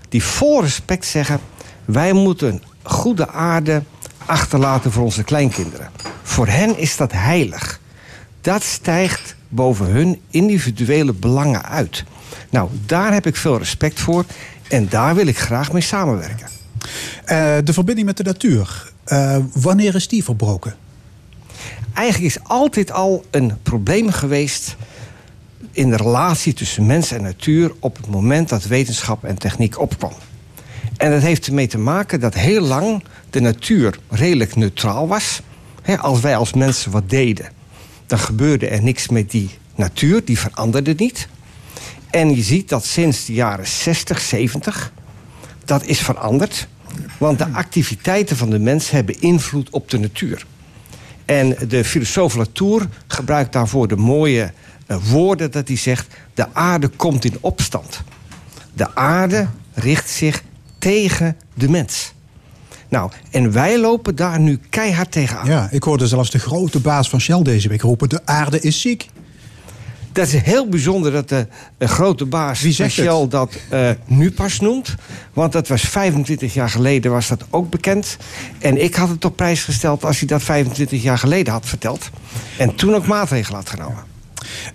die vol respect zeggen: wij moeten goede aarde achterlaten voor onze kleinkinderen. Voor hen is dat heilig. Dat stijgt boven hun individuele belangen uit. Nou, daar heb ik veel respect voor en daar wil ik graag mee samenwerken. Uh, de verbinding met de natuur, uh, wanneer is die verbroken? Eigenlijk is altijd al een probleem geweest in de relatie tussen mens en natuur op het moment dat wetenschap en techniek opkwam. En dat heeft ermee te maken dat heel lang de natuur redelijk neutraal was. als wij als mensen wat deden, dan gebeurde er niks met die natuur, die veranderde niet. En je ziet dat sinds de jaren 60, 70, dat is veranderd. Want de activiteiten van de mens hebben invloed op de natuur. En de filosoof Latour gebruikt daarvoor de mooie uh, woorden dat hij zegt... de aarde komt in opstand. De aarde richt zich tegen de mens. Nou, en wij lopen daar nu keihard tegenaan. Ja, ik hoorde zelfs de grote baas van Shell deze week roepen... de aarde is ziek. Dat is heel bijzonder dat de, de grote baas? Shell dat eh, nu pas noemt. Want dat was 25 jaar geleden was dat ook bekend. En ik had het op prijs gesteld als hij dat 25 jaar geleden had verteld. En toen ook maatregelen had genomen.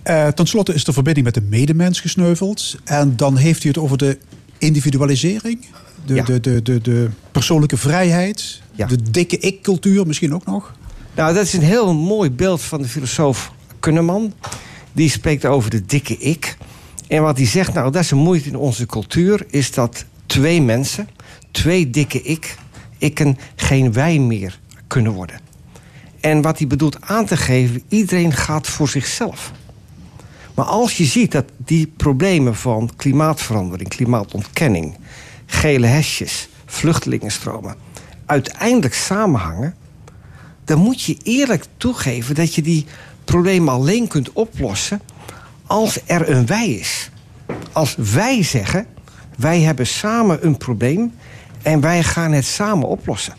Uh, ten slotte is de verbinding met de medemens gesneuveld. En dan heeft u het over de individualisering. De, Ja. de, de, de, de persoonlijke vrijheid. Ja. De dikke ik-cultuur misschien ook nog. Nou, dat is een heel mooi beeld van de filosoof Kunneman. Die spreekt over de dikke ik. En wat hij zegt, nou, dat is een moeite in onze cultuur... is dat twee mensen, twee dikke ik... ikken geen wij meer kunnen worden. En wat hij bedoelt aan te geven... iedereen gaat voor zichzelf. Maar als je ziet dat die problemen van klimaatverandering... klimaatontkenning, gele hesjes, vluchtelingenstromen... uiteindelijk samenhangen dan moet je eerlijk toegeven dat je die problemen alleen kunt oplossen als er een wij is. Als wij zeggen, wij hebben samen een probleem en wij gaan het samen oplossen.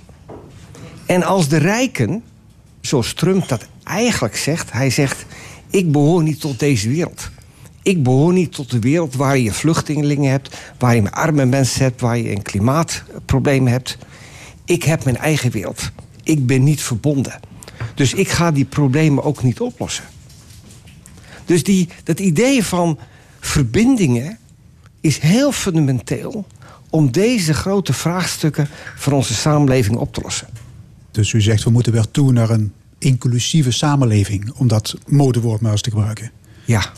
En als de rijken, zoals Trump dat eigenlijk zegt, hij zegt: Ik behoor niet tot deze wereld. Ik behoor niet tot de wereld waar je vluchtelingen hebt, waar je arme mensen hebt, waar je een klimaatprobleem hebt. Ik heb mijn eigen wereld. Ik ben niet verbonden. Dus ik ga die problemen ook niet oplossen. Dus die, dat idee van verbindingen is heel fundamenteel om deze grote vraagstukken van onze samenleving op te lossen. Dus u zegt we moeten weer toe naar een inclusieve samenleving. Om dat modewoord maar eens te gebruiken. Ja,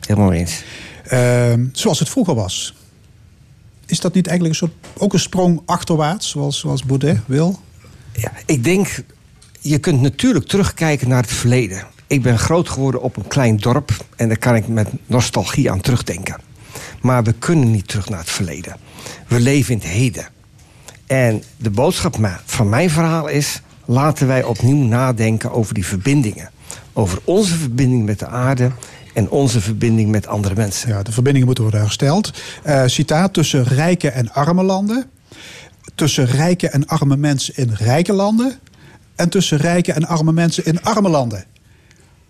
helemaal eens. Ehm, zoals het vroeger was. Is dat niet eigenlijk een soort, ook een sprong achterwaarts, zoals, zoals Baudet wil? Ja, ik denk, je kunt natuurlijk terugkijken naar het verleden. Ik ben groot geworden op een klein dorp en daar kan ik met nostalgie aan terugdenken. Maar we kunnen niet terug naar het verleden. We leven in het heden. En de boodschap van mijn verhaal is: laten wij opnieuw nadenken over die verbindingen. Over onze verbinding met de aarde en onze verbinding met andere mensen. Ja, de verbindingen moeten worden hersteld. Eh, citaat tussen rijke en arme landen. Tussen rijke en arme mensen in rijke landen. En tussen rijke en arme mensen in arme landen.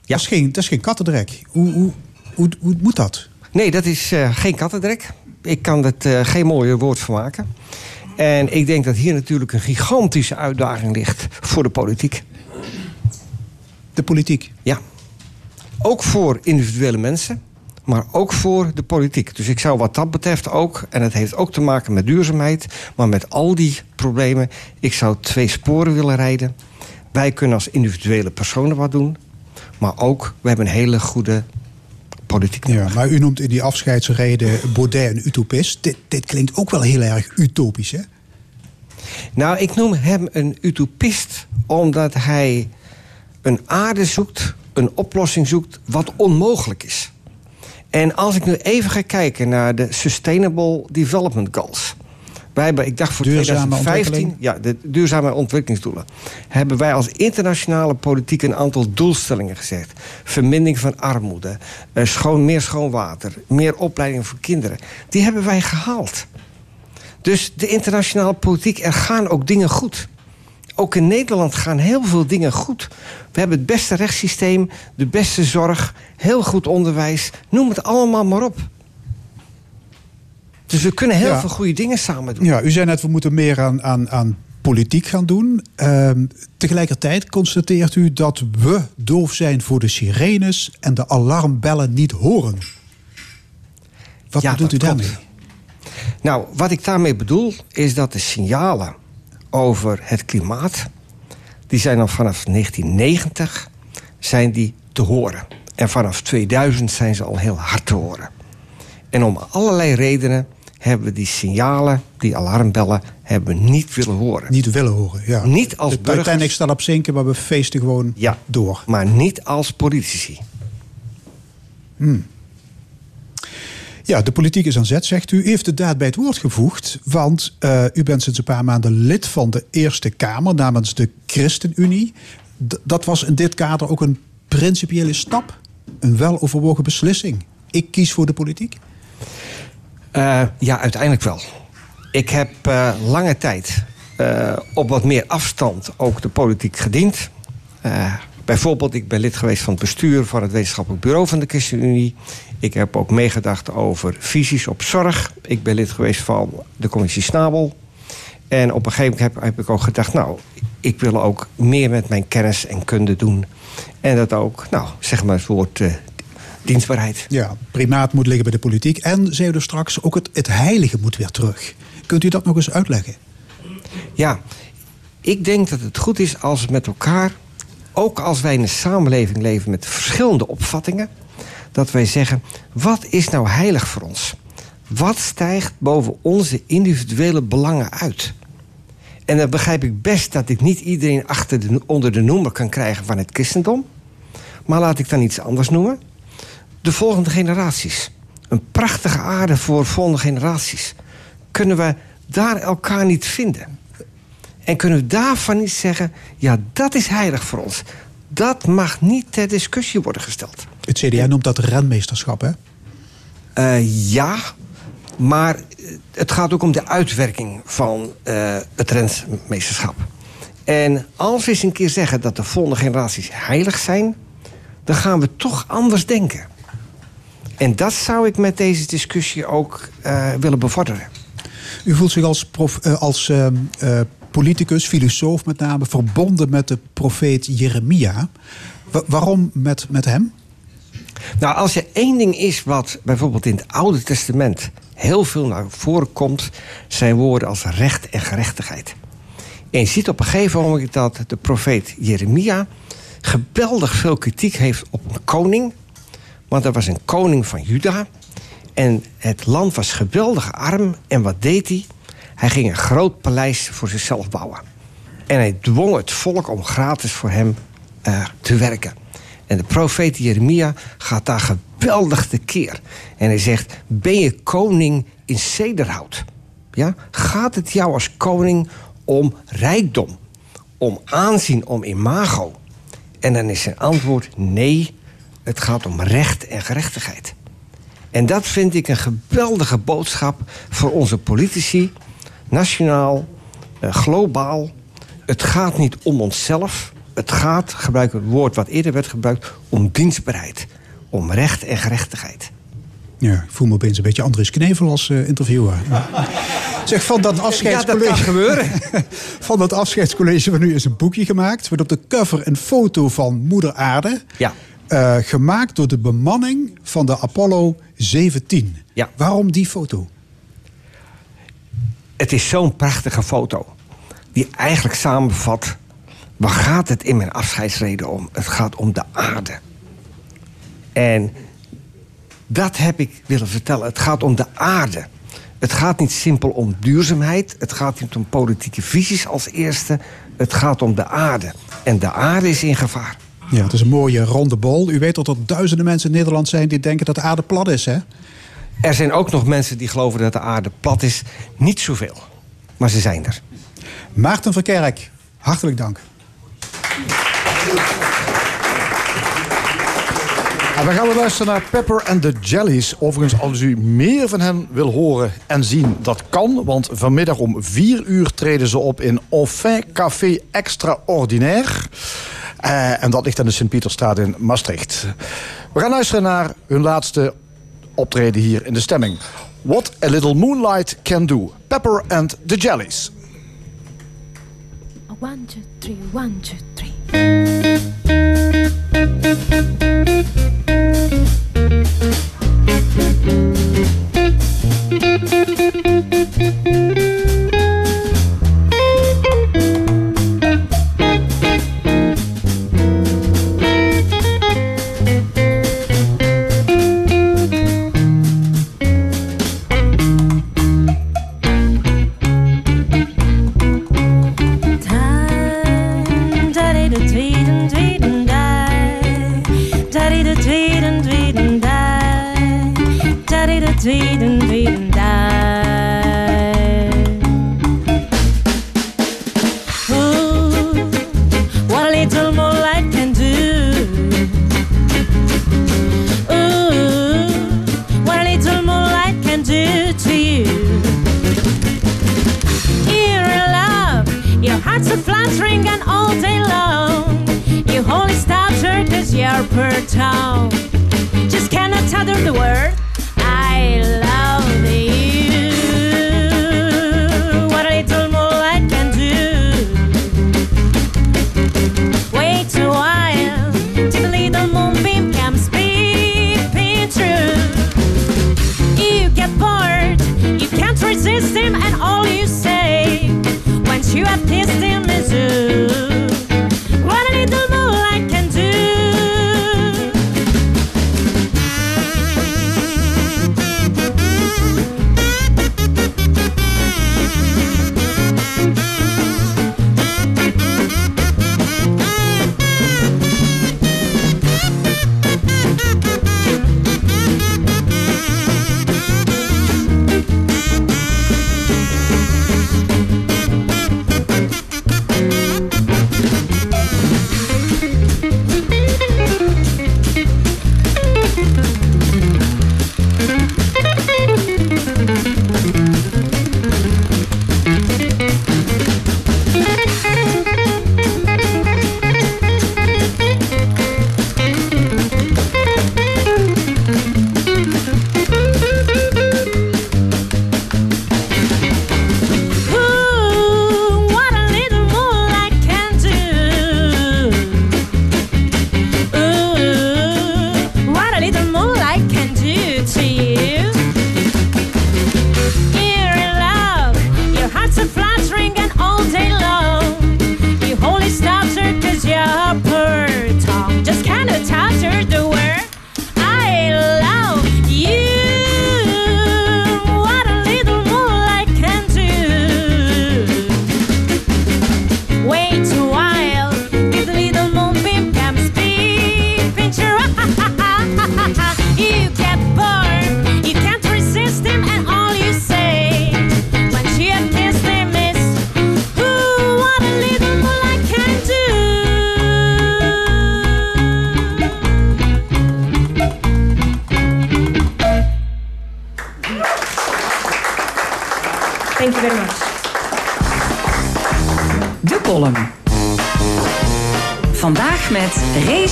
Dat, is geen, dat is geen kattendrek. Hoe, hoe, hoe, hoe moet dat? Nee, dat is eh, geen kattendrek. Ik kan er geen mooier woord van maken. En ik denk dat hier natuurlijk een gigantische uitdaging ligt voor de politiek. De politiek? Ja. Ook voor individuele mensen, maar ook voor de politiek. Dus ik zou wat dat betreft ook, en het heeft ook te maken met duurzaamheid, maar met al die problemen, ik zou twee sporen willen rijden. Wij kunnen als individuele personen wat doen, maar ook, we hebben een hele goede politiek Ja, maar u noemt in die afscheidsreden Baudet een utopist. Dit, dit klinkt ook wel heel erg utopisch, hè? Nou, ik noem hem een utopist omdat hij een aarde zoekt, een oplossing zoekt wat onmogelijk is. En als ik nu even ga kijken naar de Sustainable Development Goals. Wij hebben, ik dacht voor Duurzame 2015, ontwikkeling? ja, de duurzame ontwikkelingsdoelen. Hebben wij als internationale politiek een aantal doelstellingen gezet. Vermindering van armoede, eh, schoon, meer schoon water, meer opleiding voor kinderen. Die hebben wij gehaald. Dus de internationale politiek, er gaan ook dingen goed. Ook in Nederland gaan heel veel dingen goed. We hebben het beste rechtssysteem, de beste zorg, heel goed onderwijs. Noem het allemaal maar op. Dus we kunnen heel Ja. veel goede dingen samen doen. Ja, u zei net, we moeten meer aan, aan, aan politiek gaan doen. Ehm, tegelijkertijd constateert u dat we doof zijn voor de sirenes en de alarmbellen niet horen. Wat Ja, bedoelt u daarmee? Nou, wat ik daarmee bedoel is dat de signalen over het klimaat, die zijn al vanaf 1990 zijn die te horen. En vanaf 2000 zijn ze al heel hard te horen. En om allerlei redenen hebben we die signalen, die alarmbellen, hebben we niet willen horen. Niet willen horen, ja. Niet als burgers. Titanic staat op zinken, maar we feesten gewoon Ja. door. Maar niet als politici. Ja, de politiek is aan zet, zegt u. U heeft de daad bij het woord gevoegd. Want eh, u bent sinds een paar maanden lid van de Eerste Kamer namens de ChristenUnie. D- dat was in dit kader ook een principiële stap. Een weloverwogen beslissing. Ik kies voor de politiek. Eh, ja, uiteindelijk wel. Ik heb eh, lange tijd eh, op wat meer afstand ook de politiek gediend. Bijvoorbeeld, ik ben lid geweest van het bestuur van het wetenschappelijk bureau van de ChristenUnie. Ik heb ook meegedacht over visies op zorg. Ik ben lid geweest van de commissie Snabel. En op een gegeven moment heb, ik ook gedacht, nou, ik wil ook meer met mijn kennis en kunde doen. En dat ook, nou, zeg maar het woord eh, dienstbaarheid. Ja, primaat moet liggen bij de politiek. En, zei u er straks, ook het, het heilige moet weer terug. Kunt u dat nog eens uitleggen? Ja, ik denk dat het goed is als we met elkaar, ook als wij in een samenleving leven met verschillende opvattingen, dat wij zeggen: wat is nou heilig voor ons? Wat stijgt boven onze individuele belangen uit? En dan begrijp ik best dat ik niet iedereen achter de, onder de noemer kan krijgen van het christendom. Maar laat ik dan iets anders noemen. De volgende generaties. Een prachtige aarde voor volgende generaties. Kunnen we daar elkaar niet vinden? En kunnen we daarvan niet zeggen: ja, dat is heilig voor ons. Dat mag niet ter discussie worden gesteld. Het CDA noemt dat renmeesterschap, hè? Eh, ja, maar eh, het gaat ook om de uitwerking van eh, het rentmeesterschap. En als we eens een keer zeggen dat de volgende generaties heilig zijn, dan gaan we toch anders denken. En dat zou ik met deze discussie ook eh, willen bevorderen. U voelt zich als, prof, eh, als eh, politicus, filosoof met name, verbonden met de profeet Jeremia. Wa- waarom met, met hem? Nou, als er één ding is wat bijvoorbeeld in het Oude Testament heel veel naar voren komt, zijn woorden als recht en gerechtigheid. En je ziet op een gegeven moment dat de profeet Jeremia geweldig veel kritiek heeft op een koning. Want er was een koning van Juda. En het land was geweldig arm. En wat deed hij? Hij ging een groot paleis voor zichzelf bouwen. En hij dwong het volk om gratis voor hem eh, te werken. En de profeet Jeremia gaat daar geweldig tekeer. En hij zegt: Ben je koning in cederhout? Ja? Gaat het jou als koning om rijkdom, om aanzien, om imago? En dan is zijn antwoord: Nee, het gaat om recht en gerechtigheid. En dat vind ik een geweldige boodschap voor onze politici, nationaal, eh, globaal. Het gaat niet om onszelf. Het gaat, gebruik het woord wat eerder werd gebruikt, om dienstbaarheid. Om recht en gerechtigheid. Ja, ik voel me opeens een beetje Andries Knevel als eh, interviewer. Zeg, van dat afscheidscollege... Ja, dat kan gebeuren. van dat afscheidscollege van nu is een boekje gemaakt... met op de cover een foto van Moeder Aarde. Ja. Eh, gemaakt door de bemanning van de Apollo 17. Ja. Waarom die foto? Het is zo'n prachtige foto. Die eigenlijk samenvat. Waar gaat het in mijn afscheidsreden om? Het gaat om de aarde. En dat heb ik willen vertellen. Het gaat om de aarde. Het gaat niet simpel om duurzaamheid. Het gaat niet om politieke visies als eerste. Het gaat om de aarde. En de aarde is in gevaar. Ja, het is een mooie ronde bol. U weet dat er duizenden mensen in Nederland zijn die denken dat de aarde plat is, hè? Er zijn ook nog mensen die geloven dat de aarde plat is. Niet zoveel. Maar ze zijn er. Maarten Verkerk, hartelijk dank. En we gaan weer luisteren naar Pepper and the Jellies. Overigens, als u meer van hen wil horen en zien, dat kan. Want vanmiddag om 4 uur treden ze op in Enfin Café Extraordinaire. Eh, en dat ligt aan de Sint-Pieterstraat in Maastricht. We gaan luisteren naar hun laatste optreden hier in de stemming. What a Little Moonlight Can Do. Pepper and the Jellies. One, two, three, one, two, three.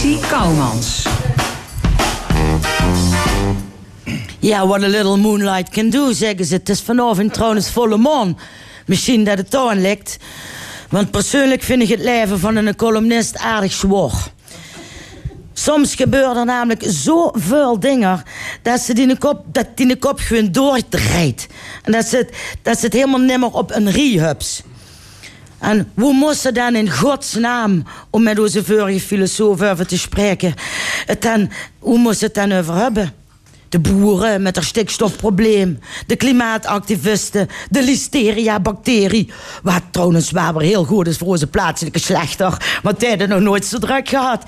Rezi Kouwmans. Ja, what a little moonlight can do, zeggen ze. Het is vanavond trouwens volle maan. Misschien dat het aan ligt. Want persoonlijk vind ik het leven van een columnist aardig zwaar. Soms gebeuren er namelijk zoveel dingen dat ze die de kop, dat die kop gewoon doordraait. En dat ze, het, dat ze het helemaal nimmer op een rehubs. En hoe moest ze dan in godsnaam, om met onze vorige filosoof over te spreken, het dan, hoe moest het dan over hebben? De boeren met haar stikstofprobleem, de klimaatactivisten, de listeria-bacterie. Wat trouwens waar weer heel goed is voor onze plaatselijke slechter, want die hadden nog nooit zo druk gehad.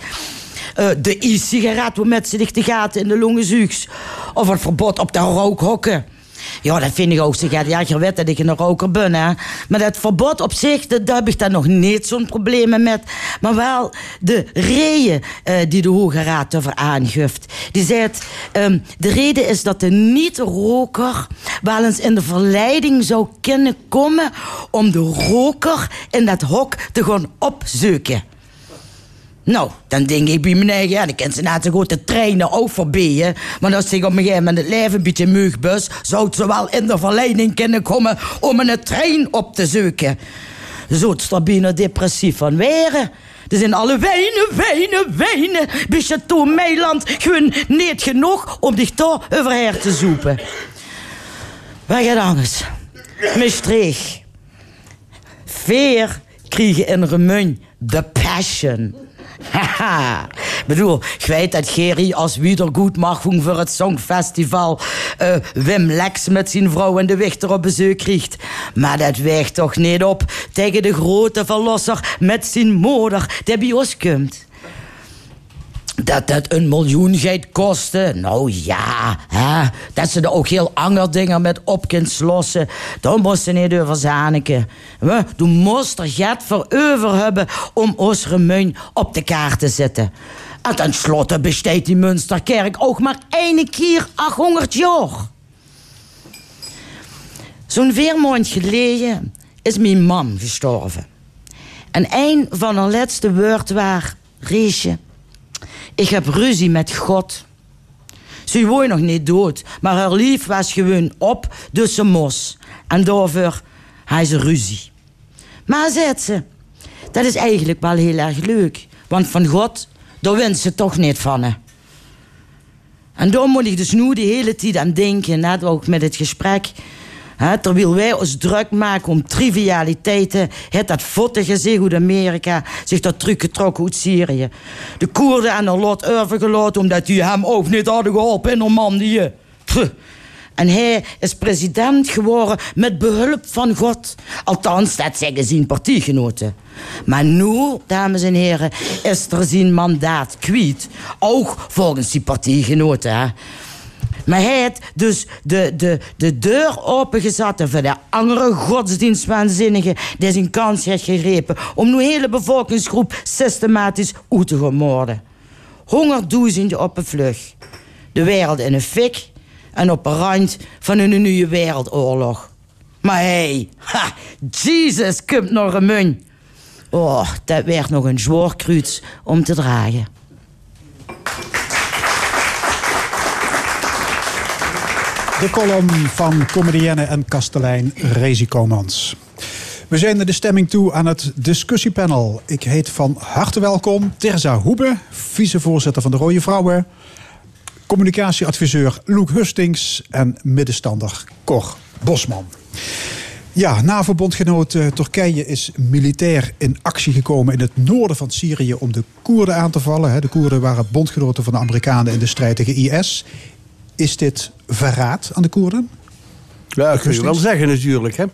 Eh, de e-sigaret waarmee ze zich de gaten in de longen zuigt. Of het verbod op de rookhokken. Ja, dat vind ik ook. Zeg, ja, je weet dat ik een roker ben, hè. Maar dat verbod op zich, dat, daar heb ik dan nog niet zo'n problemen met. Maar wel de reden eh, die de Hoge Raad ervoor aangeeft. Die zegt, ehm, de reden is dat de niet-roker wel eens in de verleiding zou kunnen komen om de roker in dat hok te gaan opzoeken. Nou, dan denk ik bij mijn eigen, ja, dan kan ze na te goed de treinen ook voorbij. Maar als zich op een gegeven moment het leven een beetje muigbus, zou het wel in de verleiding kunnen komen om een trein op te zoeken. Zo stabiel depressief van weren. Er zijn alle wijnen, wijnen, wijnen. Bij Chateau Meiland gewoon niet genoeg om zich toch overher te zoeken. Waar gaat anders? Maastricht. Veer kriegen in Remun de passion. Haha. Bedoel, ik weet dat Gerry als wiedergoedmachung voor het Songfestival eh, Wim Lex met zijn vrouw en de Wichter op bezoek krijgt. Maar dat weegt toch niet op tegen de grote verlosser met zijn moeder die bij ons komt. Dat dat een miljoen gaat kosten? Nou ja, hè? dat ze er ook heel andere dingen met op kunt slossen. Daar moest ze niet over zaniken. Du moest er geld voor over hebben om ons remuin op de kaart te zetten. En tenslotte besteedt die Münsterkerk ook maar één keer 800 jaar. Zo'n vier maand geleden is mijn mam gestorven. En een van haar laatste woorden was... Riesje, ik heb ruzie met God. Ze woont nog niet dood, maar haar lief was gewoon op, dus ze mos. En daarvoor hij ze ruzie. Maar zegt ze, dat is eigenlijk wel heel erg leuk. Want van God, daar wint ze toch niet van. Hè. En daar moet ik dus nu de hele tijd aan denken, net ook met het gesprek. Hè, terwijl wij ons druk maken om trivialiteiten, het dat fotte gezicht hoe Amerika zich dat teruggetrokken uit Syrië. De Koerden aan de lot overgelaten omdat die hem ook niet hadden geholpen in Normandië. En hij is president geworden met behulp van God. Althans, dat zeggen zijn partiegenoten. Maar nu, dames en heren, is er zijn mandaat kwijt. Ook volgens die partiegenoten. Maar hij heeft dus de, de, de deur opengezet voor de andere godsdienstwaanzinnigen die zijn kans heeft gegrepen om nu hele bevolkingsgroep systematisch uit te gaan moorden. Hongerduizenden op een vlug. De wereld in een fik en op een rand van een nieuwe wereldoorlog. Maar hey, ha, Jesus komt nog een mun. Oh, dat werd nog een zwaar kruid om te dragen. De column van comedienne en kastelein Rezi Komans. We zijn naar de stemming toe aan het discussiepanel. Ik heet van harte welkom Terza Hoebe, vicevoorzitter van de Rode Vrouwen, communicatieadviseur Loek Hustings en middenstander Cor Bosman. Ja, NAVO-bondgenoot eh, Turkije is militair in actie gekomen in het noorden van Syrië om de Koerden aan te vallen. De Koerden waren bondgenoten van de Amerikanen in de strijd tegen IS. Is dit verraad aan de Koerden? Ja, dat kun je wel zeggen natuurlijk. Hè.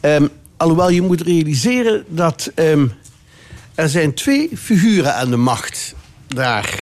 Ehm, alhoewel je moet realiseren dat ehm, er zijn twee figuren aan de macht daar